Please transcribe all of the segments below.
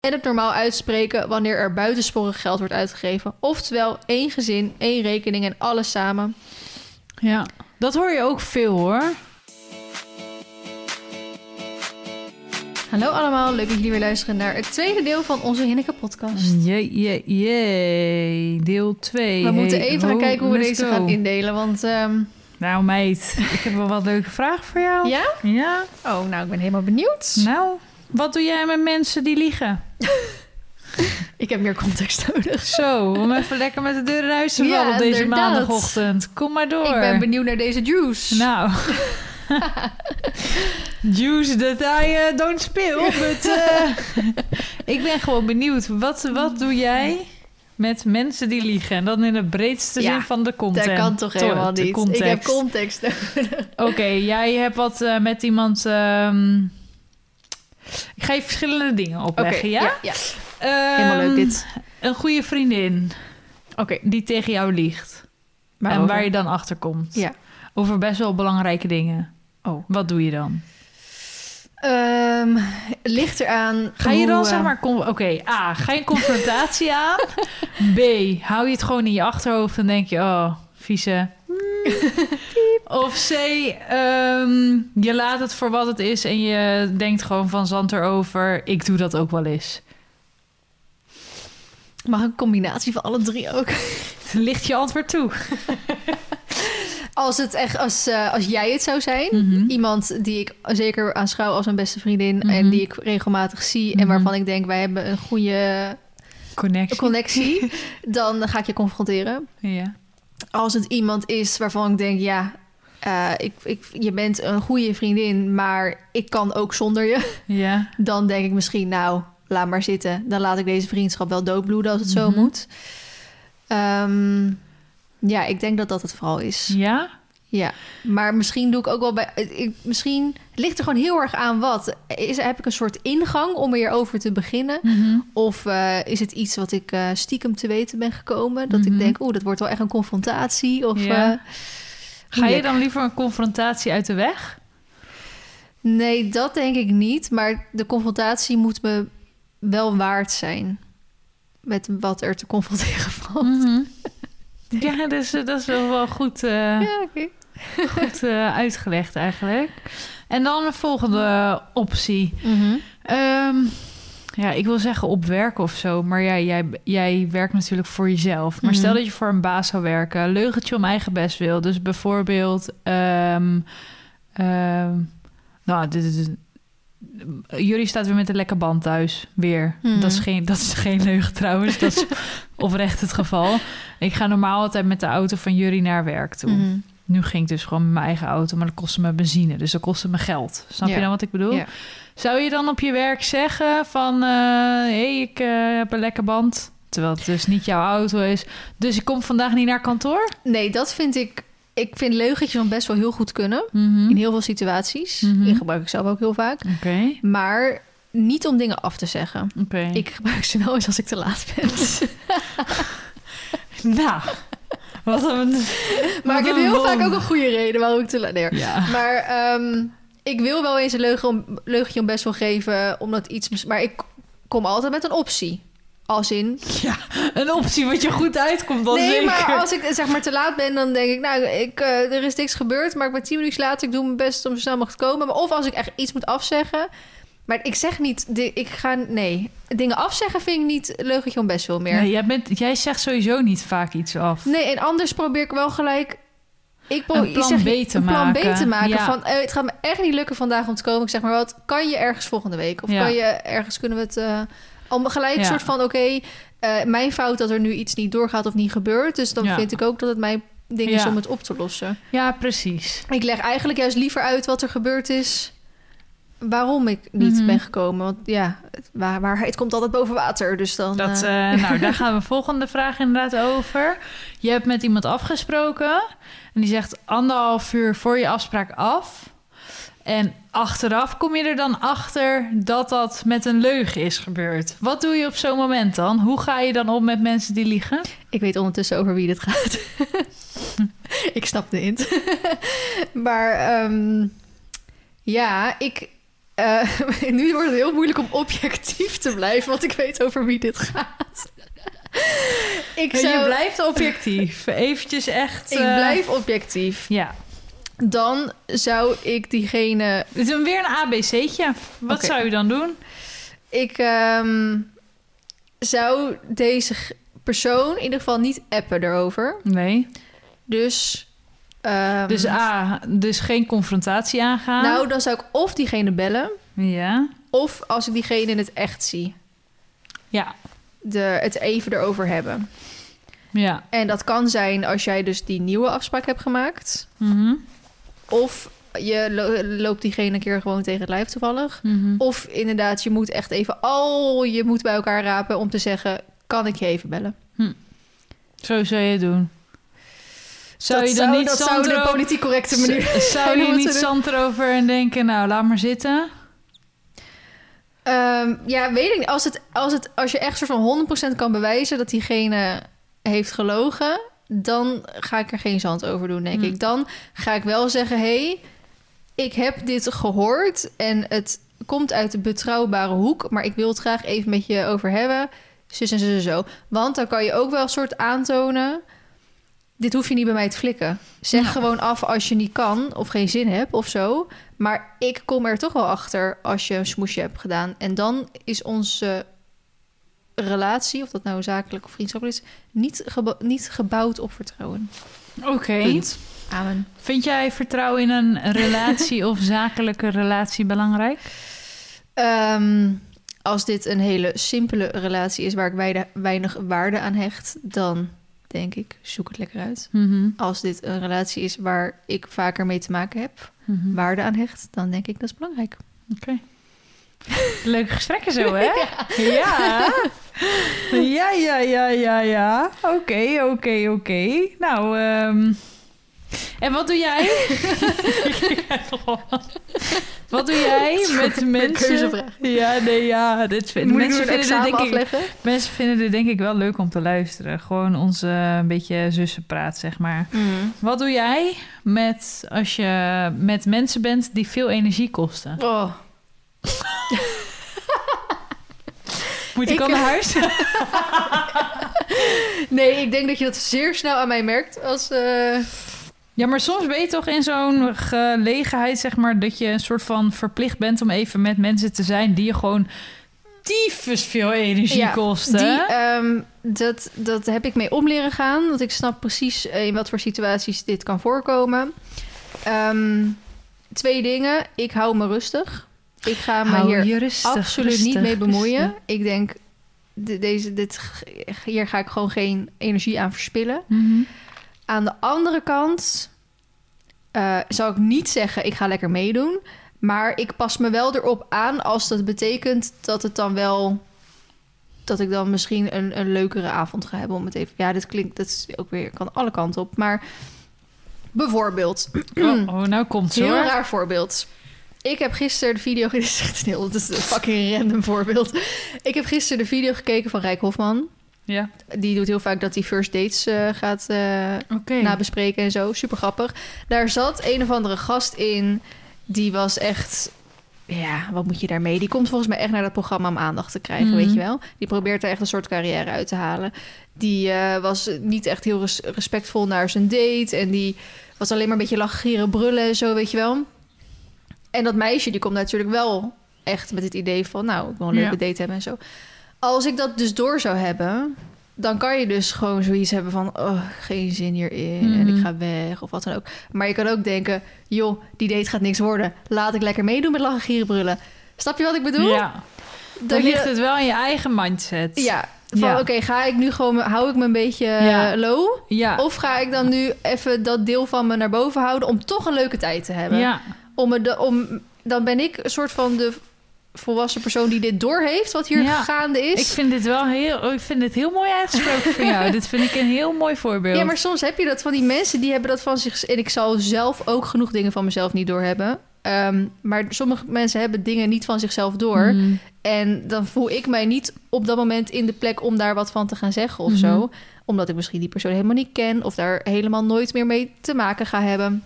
en het normaal uitspreken wanneer er buitensporig geld wordt uitgegeven. Oftewel één gezin, één rekening en alles samen. Ja, dat hoor je ook veel hoor. Hallo allemaal, leuk dat jullie weer luisteren naar het tweede deel van onze Hinneke podcast. Jee, jee, jee. Deel 2. We moeten even gaan kijken hoe we deze gaan indelen, want... ehm, Nou meid, ik heb wel wat leuke vragen voor jou. ja? Ja? Oh, nou, ik ben helemaal benieuwd. Nou, wat doe jij met mensen die liegen? Ik heb meer context nodig. Zo, om even lekker met de deur in huis te Ja, vallen op deze inderdaad. maandagochtend. Kom maar door. Ik ben benieuwd naar deze juice. Nou. Juice that I uh, don't spill. But, uh, ik ben gewoon benieuwd. Wat, wat doe jij met mensen die liegen? En dan in de breedste Ja, zin van de content. dat kan toch To- helemaal niet. context. Ik heb context nodig. Oké, jij hebt wat eh, met iemand... ehm, ik ga je verschillende dingen opleggen, ja? ja, ja. Ehm, Helemaal leuk dit. Een goede vriendin Oké. die tegen jou liegt. En waar je dan achter komt. Ja. Over best wel belangrijke dingen. Oh. Wat doe je dan? Het ligt eraan. Ga je dan eh, zeg maar... con- Oké, A, ga je confrontatie aan? B, hou je het gewoon in je achterhoofd en denk je... Oh, vieze... of C, ehm, je laat het voor wat het is... en je denkt gewoon van zand erover... ik doe dat ook wel eens. Mag een combinatie van alle drie ook? Ligt je antwoord toe? Als het echt, als, eh, als jij het zou zijn, Mhm. iemand die ik zeker aanschouw als een beste vriendin Mhm. en die ik regelmatig zie en Mhm. waarvan ik denk wij hebben een goede Connectie. connectie, dan ga ik je confronteren. Ja. Als het iemand is waarvan ik denk, ja, eh, ik, ik, je bent een goede vriendin, maar ik kan ook zonder je, Ja. dan denk ik misschien, nou, laat maar zitten. Dan laat ik deze vriendschap wel doodbloeden als het zo Mhm. moet. Ehm, ja, ik denk dat dat het vooral is. Ja? Ja, maar misschien doe ik ook wel bij. Ik, misschien ligt er gewoon heel erg aan wat. Is, heb ik een soort ingang om hierover te beginnen? Mhm. Of eh, is het iets wat ik eh, stiekem te weten ben gekomen? Dat Mhm. ik denk, oeh, dat wordt wel echt een confrontatie. Of, Ja. eh, Ga je dan liever een confrontatie uit de weg? nee, dat denk ik niet. Maar de confrontatie moet me wel waard zijn. Met wat er te confronteren valt. Mhm. Ja, dat is, dat is wel, wel goed, eh, Ja, oké. goed eh, uitgelegd eigenlijk. En dan de volgende optie. Mhm. Ehm, ja, ik wil zeggen op werk of zo. Maar ja, jij, jij werkt natuurlijk voor jezelf. Maar Mhm. stel dat je voor een baas zou werken. Leugentje om eigen best wil. Dus bijvoorbeeld... ehm, ehm, nou, dit is... Jullie staat weer met een lekker band thuis. Weer. Mhm. Dat, is geen, dat is geen leugen trouwens. Dat is oprecht het geval. Ik ga normaal altijd met de auto van jullie naar werk toe. Mhm. Nu ging ik dus gewoon met mijn eigen auto, maar dat kostte me benzine. Dus dat kostte me geld. Snap Ja. je dan wat ik bedoel? Ja. Zou je dan op je werk zeggen van... hé, hey, ik eh, heb een lekker band. Terwijl het dus niet jouw auto is. Dus ik kom vandaag niet naar kantoor? Nee, dat vind ik. Ik vind leugentjes dan best wel heel goed kunnen. Mhm. In heel veel situaties. Mhm. Die gebruik ik zelf ook heel vaak. Oké, Maar niet om dingen af te zeggen. oké. Ik gebruik ze wel eens als ik te laat ben. Nou, wat een... maar ik heb heel vaak ook een goede reden waarom ik te laat ben. Ja. Maar ehm, ik wil wel eens een leugen om, leugentje om best wel geven. Omdat iets... Maar ik kom altijd met een optie. Als in... ja, een optie wat je goed uitkomt dan nee, zeker. maar als ik zeg maar te laat ben, dan denk ik... Nou, ik, eh, er is niks gebeurd, maar ik ben tien minuten later. Ik doe mijn best om zo snel mogelijk te komen. Maar of als ik echt iets moet afzeggen... Maar ik zeg niet... Ik ga... Nee. Dingen afzeggen vind ik niet leugentje om best veel meer. Nee, jij, bent, jij zegt sowieso niet vaak iets af. Nee, en anders probeer ik wel gelijk... Ik pro- Een plan zeg, B te een plan maken. B te maken. Ja. Van, eh, het gaat me echt niet lukken vandaag om te komen. Ik zeg maar wat, kan je ergens volgende week? Of Ja. kan je ergens, kunnen we het... eh om gelijk een Ja. soort van, oké, eh, mijn fout dat er nu iets niet doorgaat of niet gebeurt. Dus dan vind ik ook dat het mijn ding is om het op te lossen. Ja, precies. Ik leg eigenlijk juist liever uit wat er gebeurd is... waarom ik niet Mhm. ben gekomen. Want ja, het- waar, waarheid komt altijd boven water. Dus dan... Dat, eh, eh, nou, daar gaan we volgende vraag inderdaad over. Je hebt met iemand afgesproken en die zegt anderhalf uur voor je afspraak af. En achteraf kom je er dan achter dat dat met een leugen is gebeurd. Wat doe je op zo'n moment dan? Hoe ga je dan om met mensen die liegen? Ik weet ondertussen over wie dit gaat. ik snap de hint. maar ehm, ja, ik... eh, nu wordt het heel moeilijk om objectief te blijven, want ik weet over wie dit gaat. ik, Je zou, blijft objectief. Eventjes echt... ik eh, blijf objectief. Ja. Dan zou ik diegene... Het is weer een ABC'tje. Wat zou je dan doen? Ik ehm, zou deze persoon in ieder geval niet appen erover. Nee. Dus... ehm, Dus A, dus geen confrontatie aangaan. Nou, dan zou ik of diegene bellen... Ja. of als ik diegene in het echt zie... Ja. De, het even erover hebben. Ja. En dat kan zijn als jij dus die nieuwe afspraak hebt gemaakt. Mhm. Of je lo- loopt diegene een keer gewoon tegen het lijf toevallig. Mhm. Of inderdaad, je moet echt even al je moet bij elkaar rapen om te zeggen... kan ik je even bellen? Zo zou je het doen. Zou dat je dan zou, niet dat zou de politiek correcte manier Zou je niet zand erover en denken, nou, laat maar zitten? Ehm, ja, weet ik niet. Als, het, als, het, als je echt soort van 100% kan bewijzen dat diegene heeft gelogen... dan ga ik er geen zand over doen, denk Hm. ik. Dan ga ik wel zeggen, hey, ik heb dit gehoord... en het komt uit de betrouwbare hoek... maar ik wil het graag even met je over hebben. Zus en en zo. Want dan kan je ook wel een soort aantonen... dit hoef je niet bij mij te flikken. Zeg Nou. gewoon af als je niet kan of geen zin hebt of zo... Maar ik kom er toch wel achter als je een smoesje hebt gedaan. En dan is onze relatie, of dat nou zakelijk of vriendschappelijk is, niet, niet gebouwd op vertrouwen. Oké. Amen. Vind jij vertrouwen in een relatie of zakelijke relatie belangrijk? Ehm, als dit een hele simpele relatie is waar ik weinig waarde aan hecht, dan denk ik, zoek het lekker uit. Mhm. Als dit een relatie is waar ik vaker mee te maken heb, Mhm. waarde aan hecht, dan denk ik dat is belangrijk. Oké. Leuke gesprekken zo, hè? Ja. Ja, ja, ja, ja, ja. Oké, oké, oké. Nou, ehm, en wat doe jij? wat doe jij met mensen? keuzevraag. Ja, nee, ja. Dit vind, mensen, vinden dit, denk ik, mensen vinden dit denk ik wel leuk om te luisteren. Gewoon onze een beetje zussenpraat, zeg maar. Mm. Wat doe jij met als je met mensen bent die veel energie kosten? Oh. Moet ik, Ik- al naar huis? Nee, ik denk dat je dat zeer snel aan mij merkt. Als, eh, Ja, maar soms ben je toch in zo'n gelegenheid, zeg maar, dat je een soort van verplicht bent om even met mensen te zijn die je gewoon tyfus veel energie Ja, kosten. Die, ehm, dat, dat heb ik mee om leren gaan. Want ik snap precies eh, in wat voor situaties dit kan voorkomen. Ehm, twee dingen. Ik hou me rustig. Ik ga me Hou hier rustig, absoluut rustig, niet mee bemoeien. rustig. Ik denk, de- deze, dit, hier ga ik gewoon geen energie aan verspillen. Mhm. Aan de andere kant eh, zou ik niet zeggen, ik ga lekker meedoen. Maar ik pas me wel erop aan als dat betekent dat het dan wel... dat ik dan misschien een, een leukere avond ga hebben om het even... Ja, dit klinkt, dat is ook weer, kan alle kanten op. Maar bijvoorbeeld, Oh, oh, nou komt ze heel hoor. raar voorbeeld. Ik heb gisteren de video... Dit is echt een heel, dit is een fucking random voorbeeld. Ik heb gisteren de video gekeken van Rijk Hofman. Ja, Die doet heel vaak dat hij first dates eh, gaat... eh, nabespreken en zo. Super grappig. Daar zat een of andere gast in. Die was echt. Ja, wat moet je daarmee? Die komt volgens mij echt naar dat programma om aandacht te krijgen, Mhm. weet je wel. Die probeert er echt een soort carrière uit te halen. Die eh, was niet echt heel res- respectvol naar zijn date. En die was alleen maar een beetje lachen, brullen en zo, weet je wel. En dat meisje, die komt natuurlijk wel echt met het idee van... nou, ik wil een leuke Ja. date hebben en zo. Als ik dat dus door zou hebben... dan kan je dus gewoon zoiets hebben van... oh, geen zin hierin en Mhm. ik ga weg of wat dan ook. Maar je kan ook denken... joh, die date gaat niks worden. Laat ik lekker meedoen met lachen, gieren, brullen. Snap je wat ik bedoel? Ja, dan ligt je, het wel in je eigen mindset. ja, van Ja. oké, ga ik nu gewoon... hou ik me een beetje eh, Ja. low... Ja. Of ga ik dan nu even dat deel van me naar boven houden... om toch een leuke tijd te hebben? ja. Om me de, om, dan ben ik een soort van de volwassen persoon die dit doorheeft... wat hier Ja. gaande is. Ik vind dit wel heel, oh, ik vind dit heel mooi uitgesproken van jou. dit vind ik een heel mooi voorbeeld. Ja, maar soms heb je dat van die mensen die hebben dat van zich. En ik zal zelf ook genoeg dingen van mezelf niet doorhebben. Ehm, maar sommige mensen hebben dingen niet van zichzelf door. Mhm. En dan voel ik mij niet op dat moment in de plek om daar wat van te gaan zeggen of Mhm. zo. Omdat ik misschien die persoon helemaal niet ken of daar helemaal nooit meer mee te maken ga hebben.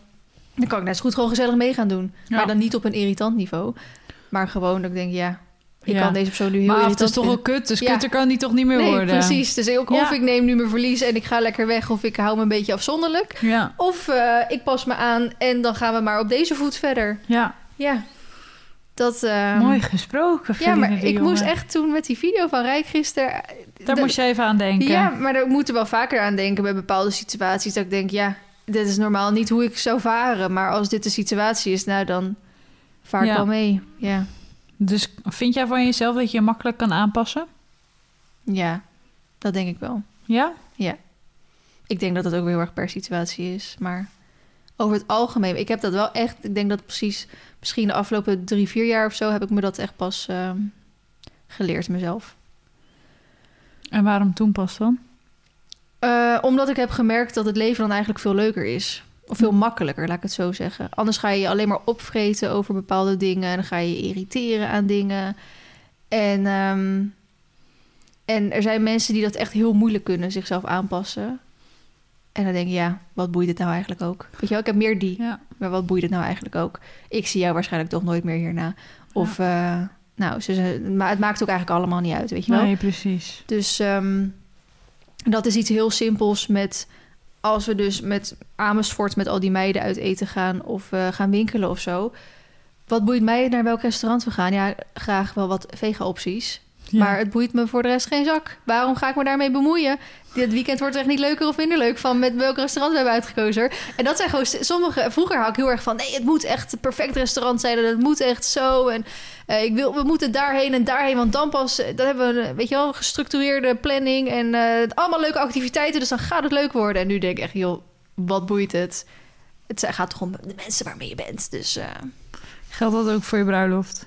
Dan kan ik net zo goed gewoon gezellig mee gaan doen. Ja. Maar dan niet op een irritant niveau. Maar gewoon dat ik denk, ja, ik Ja. kan deze persoon nu heel maar het is toch wel kut, dus Ja. kutter kan die toch niet meer Nee, worden. precies. Dus ook, of Ja. ik neem nu mijn verlies en ik ga lekker weg... of ik hou me een beetje afzonderlijk. Ja, Of eh, ik pas me aan en dan gaan we maar op deze voet verder. ja. Ja, dat... ehm, mooi gesproken, Ja, maar ik moest echt toen met die video van Rijk gisteren... Daar de- moest je even aan denken. Ja, maar daar moet er wel vaker aan denken bij bepaalde situaties. Dat ik denk, ja, dit is normaal niet hoe ik zou varen. Maar als dit de situatie is, nou dan vaar ik Ja. wel mee. Ja. Dus vind jij van jezelf dat je je makkelijk kan aanpassen? ja, dat denk ik wel. Ja? Ik denk dat het ook weer heel erg per situatie is. Maar over het algemeen, ik heb dat wel echt... Ik denk dat precies, misschien de afgelopen drie, vier jaar of zo... heb ik me dat echt pas ehm, geleerd mezelf. En waarom toen pas dan? Eh, omdat ik heb gemerkt dat het leven dan eigenlijk veel leuker is. Of veel makkelijker, laat ik het zo zeggen. Anders ga je je alleen maar opvreten over bepaalde dingen. En dan ga je je irriteren aan dingen. En, ehm, en er zijn mensen die dat echt heel moeilijk kunnen, zichzelf aanpassen. En dan denk je, ja, wat boeit het nou eigenlijk ook? Weet je wel, ik heb meer die. Ja. Maar wat boeit het nou eigenlijk ook? Ik zie jou waarschijnlijk toch nooit meer hierna. Of, eh, nou, ze, ze- maar het maakt ook eigenlijk allemaal niet uit, weet je wel? Nee, precies. Dus ehm, dat is iets heel simpels met... als we dus met Amersfoort met al die meiden uit eten gaan... of eh, gaan winkelen of zo... wat boeit mij naar welk restaurant we gaan? Ja, graag wel wat vega-opties. Maar het boeit me voor de rest geen zak. Waarom ga ik me daarmee bemoeien? Dit weekend wordt er echt niet leuker of minder leuk van met welk restaurant we hebben uitgekozen. En dat zijn gewoon sommige. Vroeger had ik heel erg van nee, het moet echt perfect restaurant zijn en het moet echt zo. En eh, ik wil, we moeten daarheen en daarheen, want dan pas. eh, Dan hebben we een, weet je wel, gestructureerde planning en eh, allemaal leuke activiteiten. Dus dan gaat het leuk worden. En nu denk ik echt, joh, wat boeit het? Het gaat toch om de mensen waarmee je bent. Dus Geldt dat ook voor je bruiloft?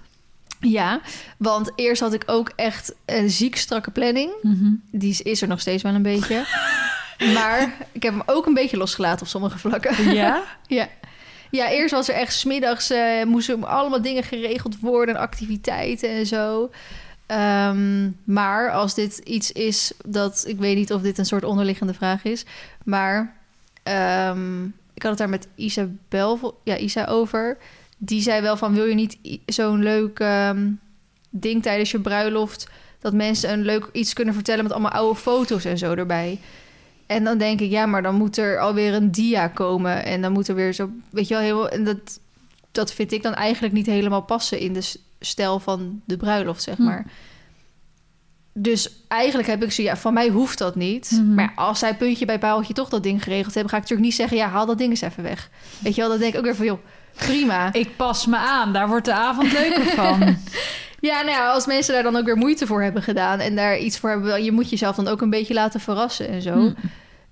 Ja, want eerst had ik ook echt een ziek strakke planning. Mhm. Die is- er nog steeds wel een beetje. maar ik heb hem ook een beetje losgelaten op sommige vlakken. Ja? ja. Ja, eerst was er echt smiddags... eh moesten allemaal dingen geregeld worden... en activiteiten en zo. Ehm, maar als dit iets is dat... Ik weet niet of dit een soort onderliggende vraag is. Maar ehm, ik had het daar met Isabel ja, Isa over. Die zei wel van... Wil je niet zo'n leuk ehm, ding tijdens je bruiloft... dat mensen een leuk iets kunnen vertellen... met allemaal oude foto's en zo erbij... En dan denk ik, ja, maar dan moet er alweer een dia komen. En dan moet er weer zo, weet je wel, heel. En dat, dat vind ik dan eigenlijk niet helemaal passen in de stijl van de bruiloft, zeg Hm. maar. Dus eigenlijk heb ik zo, ja, van mij hoeft dat niet. Mhm. Maar als zij puntje bij paaltje toch dat ding geregeld hebben, ga ik natuurlijk niet zeggen, ja, haal dat ding eens even weg. Weet je wel, dan denk ik ook weer van, joh, prima. Ik pas me aan, daar wordt de avond leuker van. Ja, nou ja, als mensen daar dan ook weer moeite voor hebben gedaan en daar iets voor hebben, je moet jezelf dan ook een beetje laten verrassen en zo. Hm.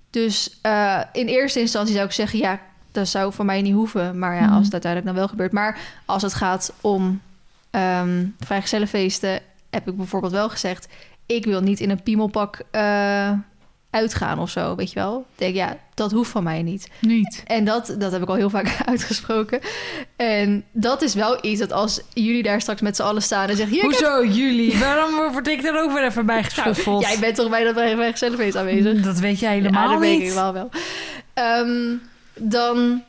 Dus eh, in eerste instantie zou ik zeggen, ja, dat zou voor mij niet hoeven. Maar ja, Mhm. als het uiteindelijk dan wel gebeurt. Maar als het gaat om ehm vrijgezellenfeesten, heb ik bijvoorbeeld wel gezegd, ik wil niet in een piemelpak eh, uitgaan of zo, weet je wel. Ik denk, ja, dat hoeft van mij niet. Niet. En dat, dat heb ik al heel vaak uitgesproken. En dat is wel iets dat als jullie daar straks met z'n allen staan en zeggen... Hier, ik heb- Hoezo jullie? Waarom word ik er ook weer even bij geschuffeld? jij bent toch bij dat vrijgezellenfeest aanwezig? Dat weet jij helemaal ja, dat weet niet. ik wel wel. Ehm, dan...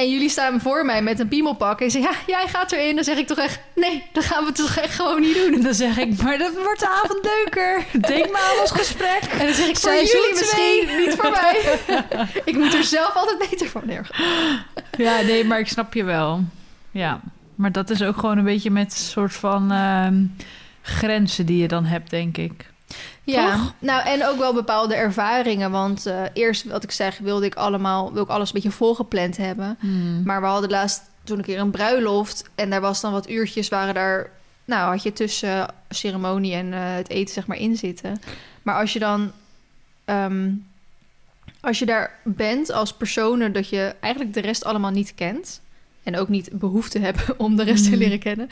En jullie staan voor mij met een piemelpak. En zeggen, ja, jij gaat erin. Dan zeg ik toch echt, nee, dat gaan we toch echt gewoon niet doen. Dan zeg ik, maar dat wordt de avond leuker. Denk maar aan ons gesprek. En dan zeg ik, voor jullie misschien, niet voor mij. ik moet er zelf altijd beter van neer. Ja, nee, maar ik snap je wel. Ja, maar dat is ook gewoon een beetje met soort van ehm, grenzen die je dan hebt, denk ik. Ja, Toch? nou en ook wel bepaalde ervaringen. Want eh, eerst, wat ik zeg, wilde ik allemaal, wil ik alles een beetje volgepland hebben. Hmm. Maar we hadden laatst toen een keer een bruiloft. En daar was dan wat uurtjes, waren daar... Nou, had je tussen ceremonie en eh, het eten zeg maar in zitten. Maar als je dan... ehm, als je daar bent als personen dat je eigenlijk de rest allemaal niet kent... en ook niet behoefte hebben om de rest te Mhm. leren kennen...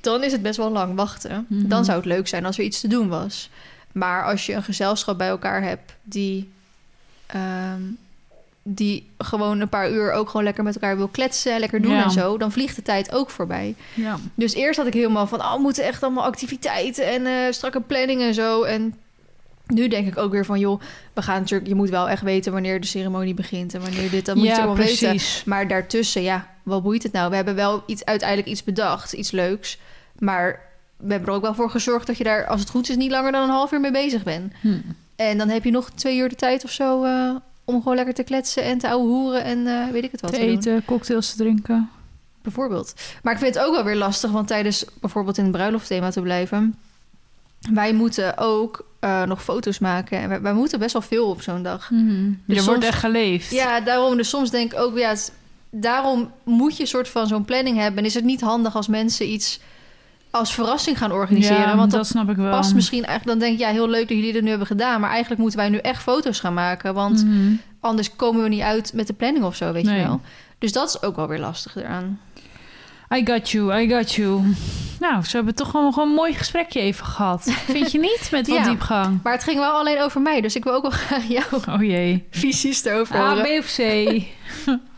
dan is het best wel lang wachten. Dan zou het leuk zijn als er iets te doen was. Maar als je een gezelschap bij elkaar hebt die... ehm, die gewoon een paar uur ook gewoon lekker met elkaar wil kletsen, lekker doen Ja. en zo, dan vliegt de tijd ook voorbij. Ja. Dus eerst had ik helemaal van, oh, we moeten echt allemaal activiteiten en eh, strakke planning en zo. En nu denk ik ook weer van, joh, we gaan natuurlijk, je moet wel echt weten wanneer de ceremonie begint en wanneer dit, dan moet je ja, het allemaal weten. precies. Maar daartussen, ja, wat boeit het nou? We hebben wel iets, uiteindelijk iets bedacht, iets leuks. Maar we hebben er ook wel voor gezorgd dat je daar, als het goed is, niet langer dan een half uur mee bezig bent. Hm. En dan heb je nog twee uur de tijd of zo eh, om gewoon lekker te kletsen en te ouwe hoeren en eh, weet ik het wat Te te doen. eten, cocktails te drinken. Bijvoorbeeld. Maar ik vind het ook wel weer lastig, want tijdens bijvoorbeeld in het bruiloftthema te blijven, wij moeten ook eh, nog foto's maken. En wij, wij moeten best wel veel op zo'n dag. er Dus wordt soms- echt geleefd. Ja, daarom. Dus soms denk ik ook, ja, het- daarom moet je een soort van zo'n planning hebben. En is het niet handig als mensen iets als verrassing gaan organiseren? Ja, want dat dat snap ik wel. past misschien eigenlijk. Dan denk ik, ja, heel leuk dat jullie dit nu hebben gedaan. Maar eigenlijk moeten wij nu echt foto's gaan maken. Want Mhm. anders komen we niet uit met de planning of zo, weet Nee. je wel. Dus dat is ook wel weer lastig eraan. I got you, I got you. Nou, ze hebben toch gewoon, gewoon een mooi gesprekje even gehad. Vind je niet? Met wat Ja. diepgang. Maar het ging wel alleen over mij. Dus ik wil ook wel graag jouw Oh jee. visies erover A, horen. B of C?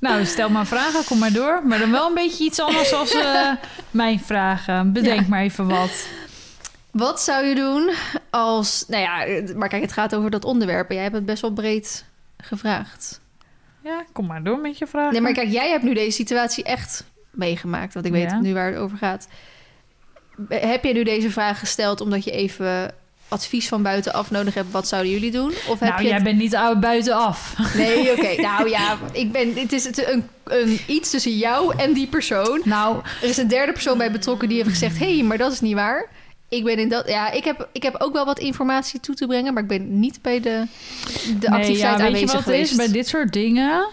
nou, stel maar vragen, kom maar door. Maar dan wel een beetje iets anders als eh, mijn vragen. Bedenk Ja. maar even wat. Wat zou je doen als... Nou ja, maar kijk, het gaat over dat onderwerp. En jij hebt het best wel breed gevraagd. Ja, kom maar door met je vragen. Nee, maar kijk, jij hebt nu deze situatie echt meegemaakt. Want ik weet Ja. nu waar het over gaat. Heb je nu deze vraag gesteld omdat je even advies van buitenaf nodig hebt? Wat zouden jullie doen? Of heb nou, je jij het- bent niet buitenaf. Nee, oké. nou ja, ik ben, het is een, een, iets tussen jou en die persoon. Nou, Er is een derde persoon bij betrokken die heeft gezegd... hé, hey, maar dat is niet waar. Ik ben in dat... Ja, ik heb, ik heb ook wel wat informatie toe te brengen... maar ik ben niet bij de, de nee, activiteit ja, weet je aanwezig wat geweest. is? Bij dit soort dingen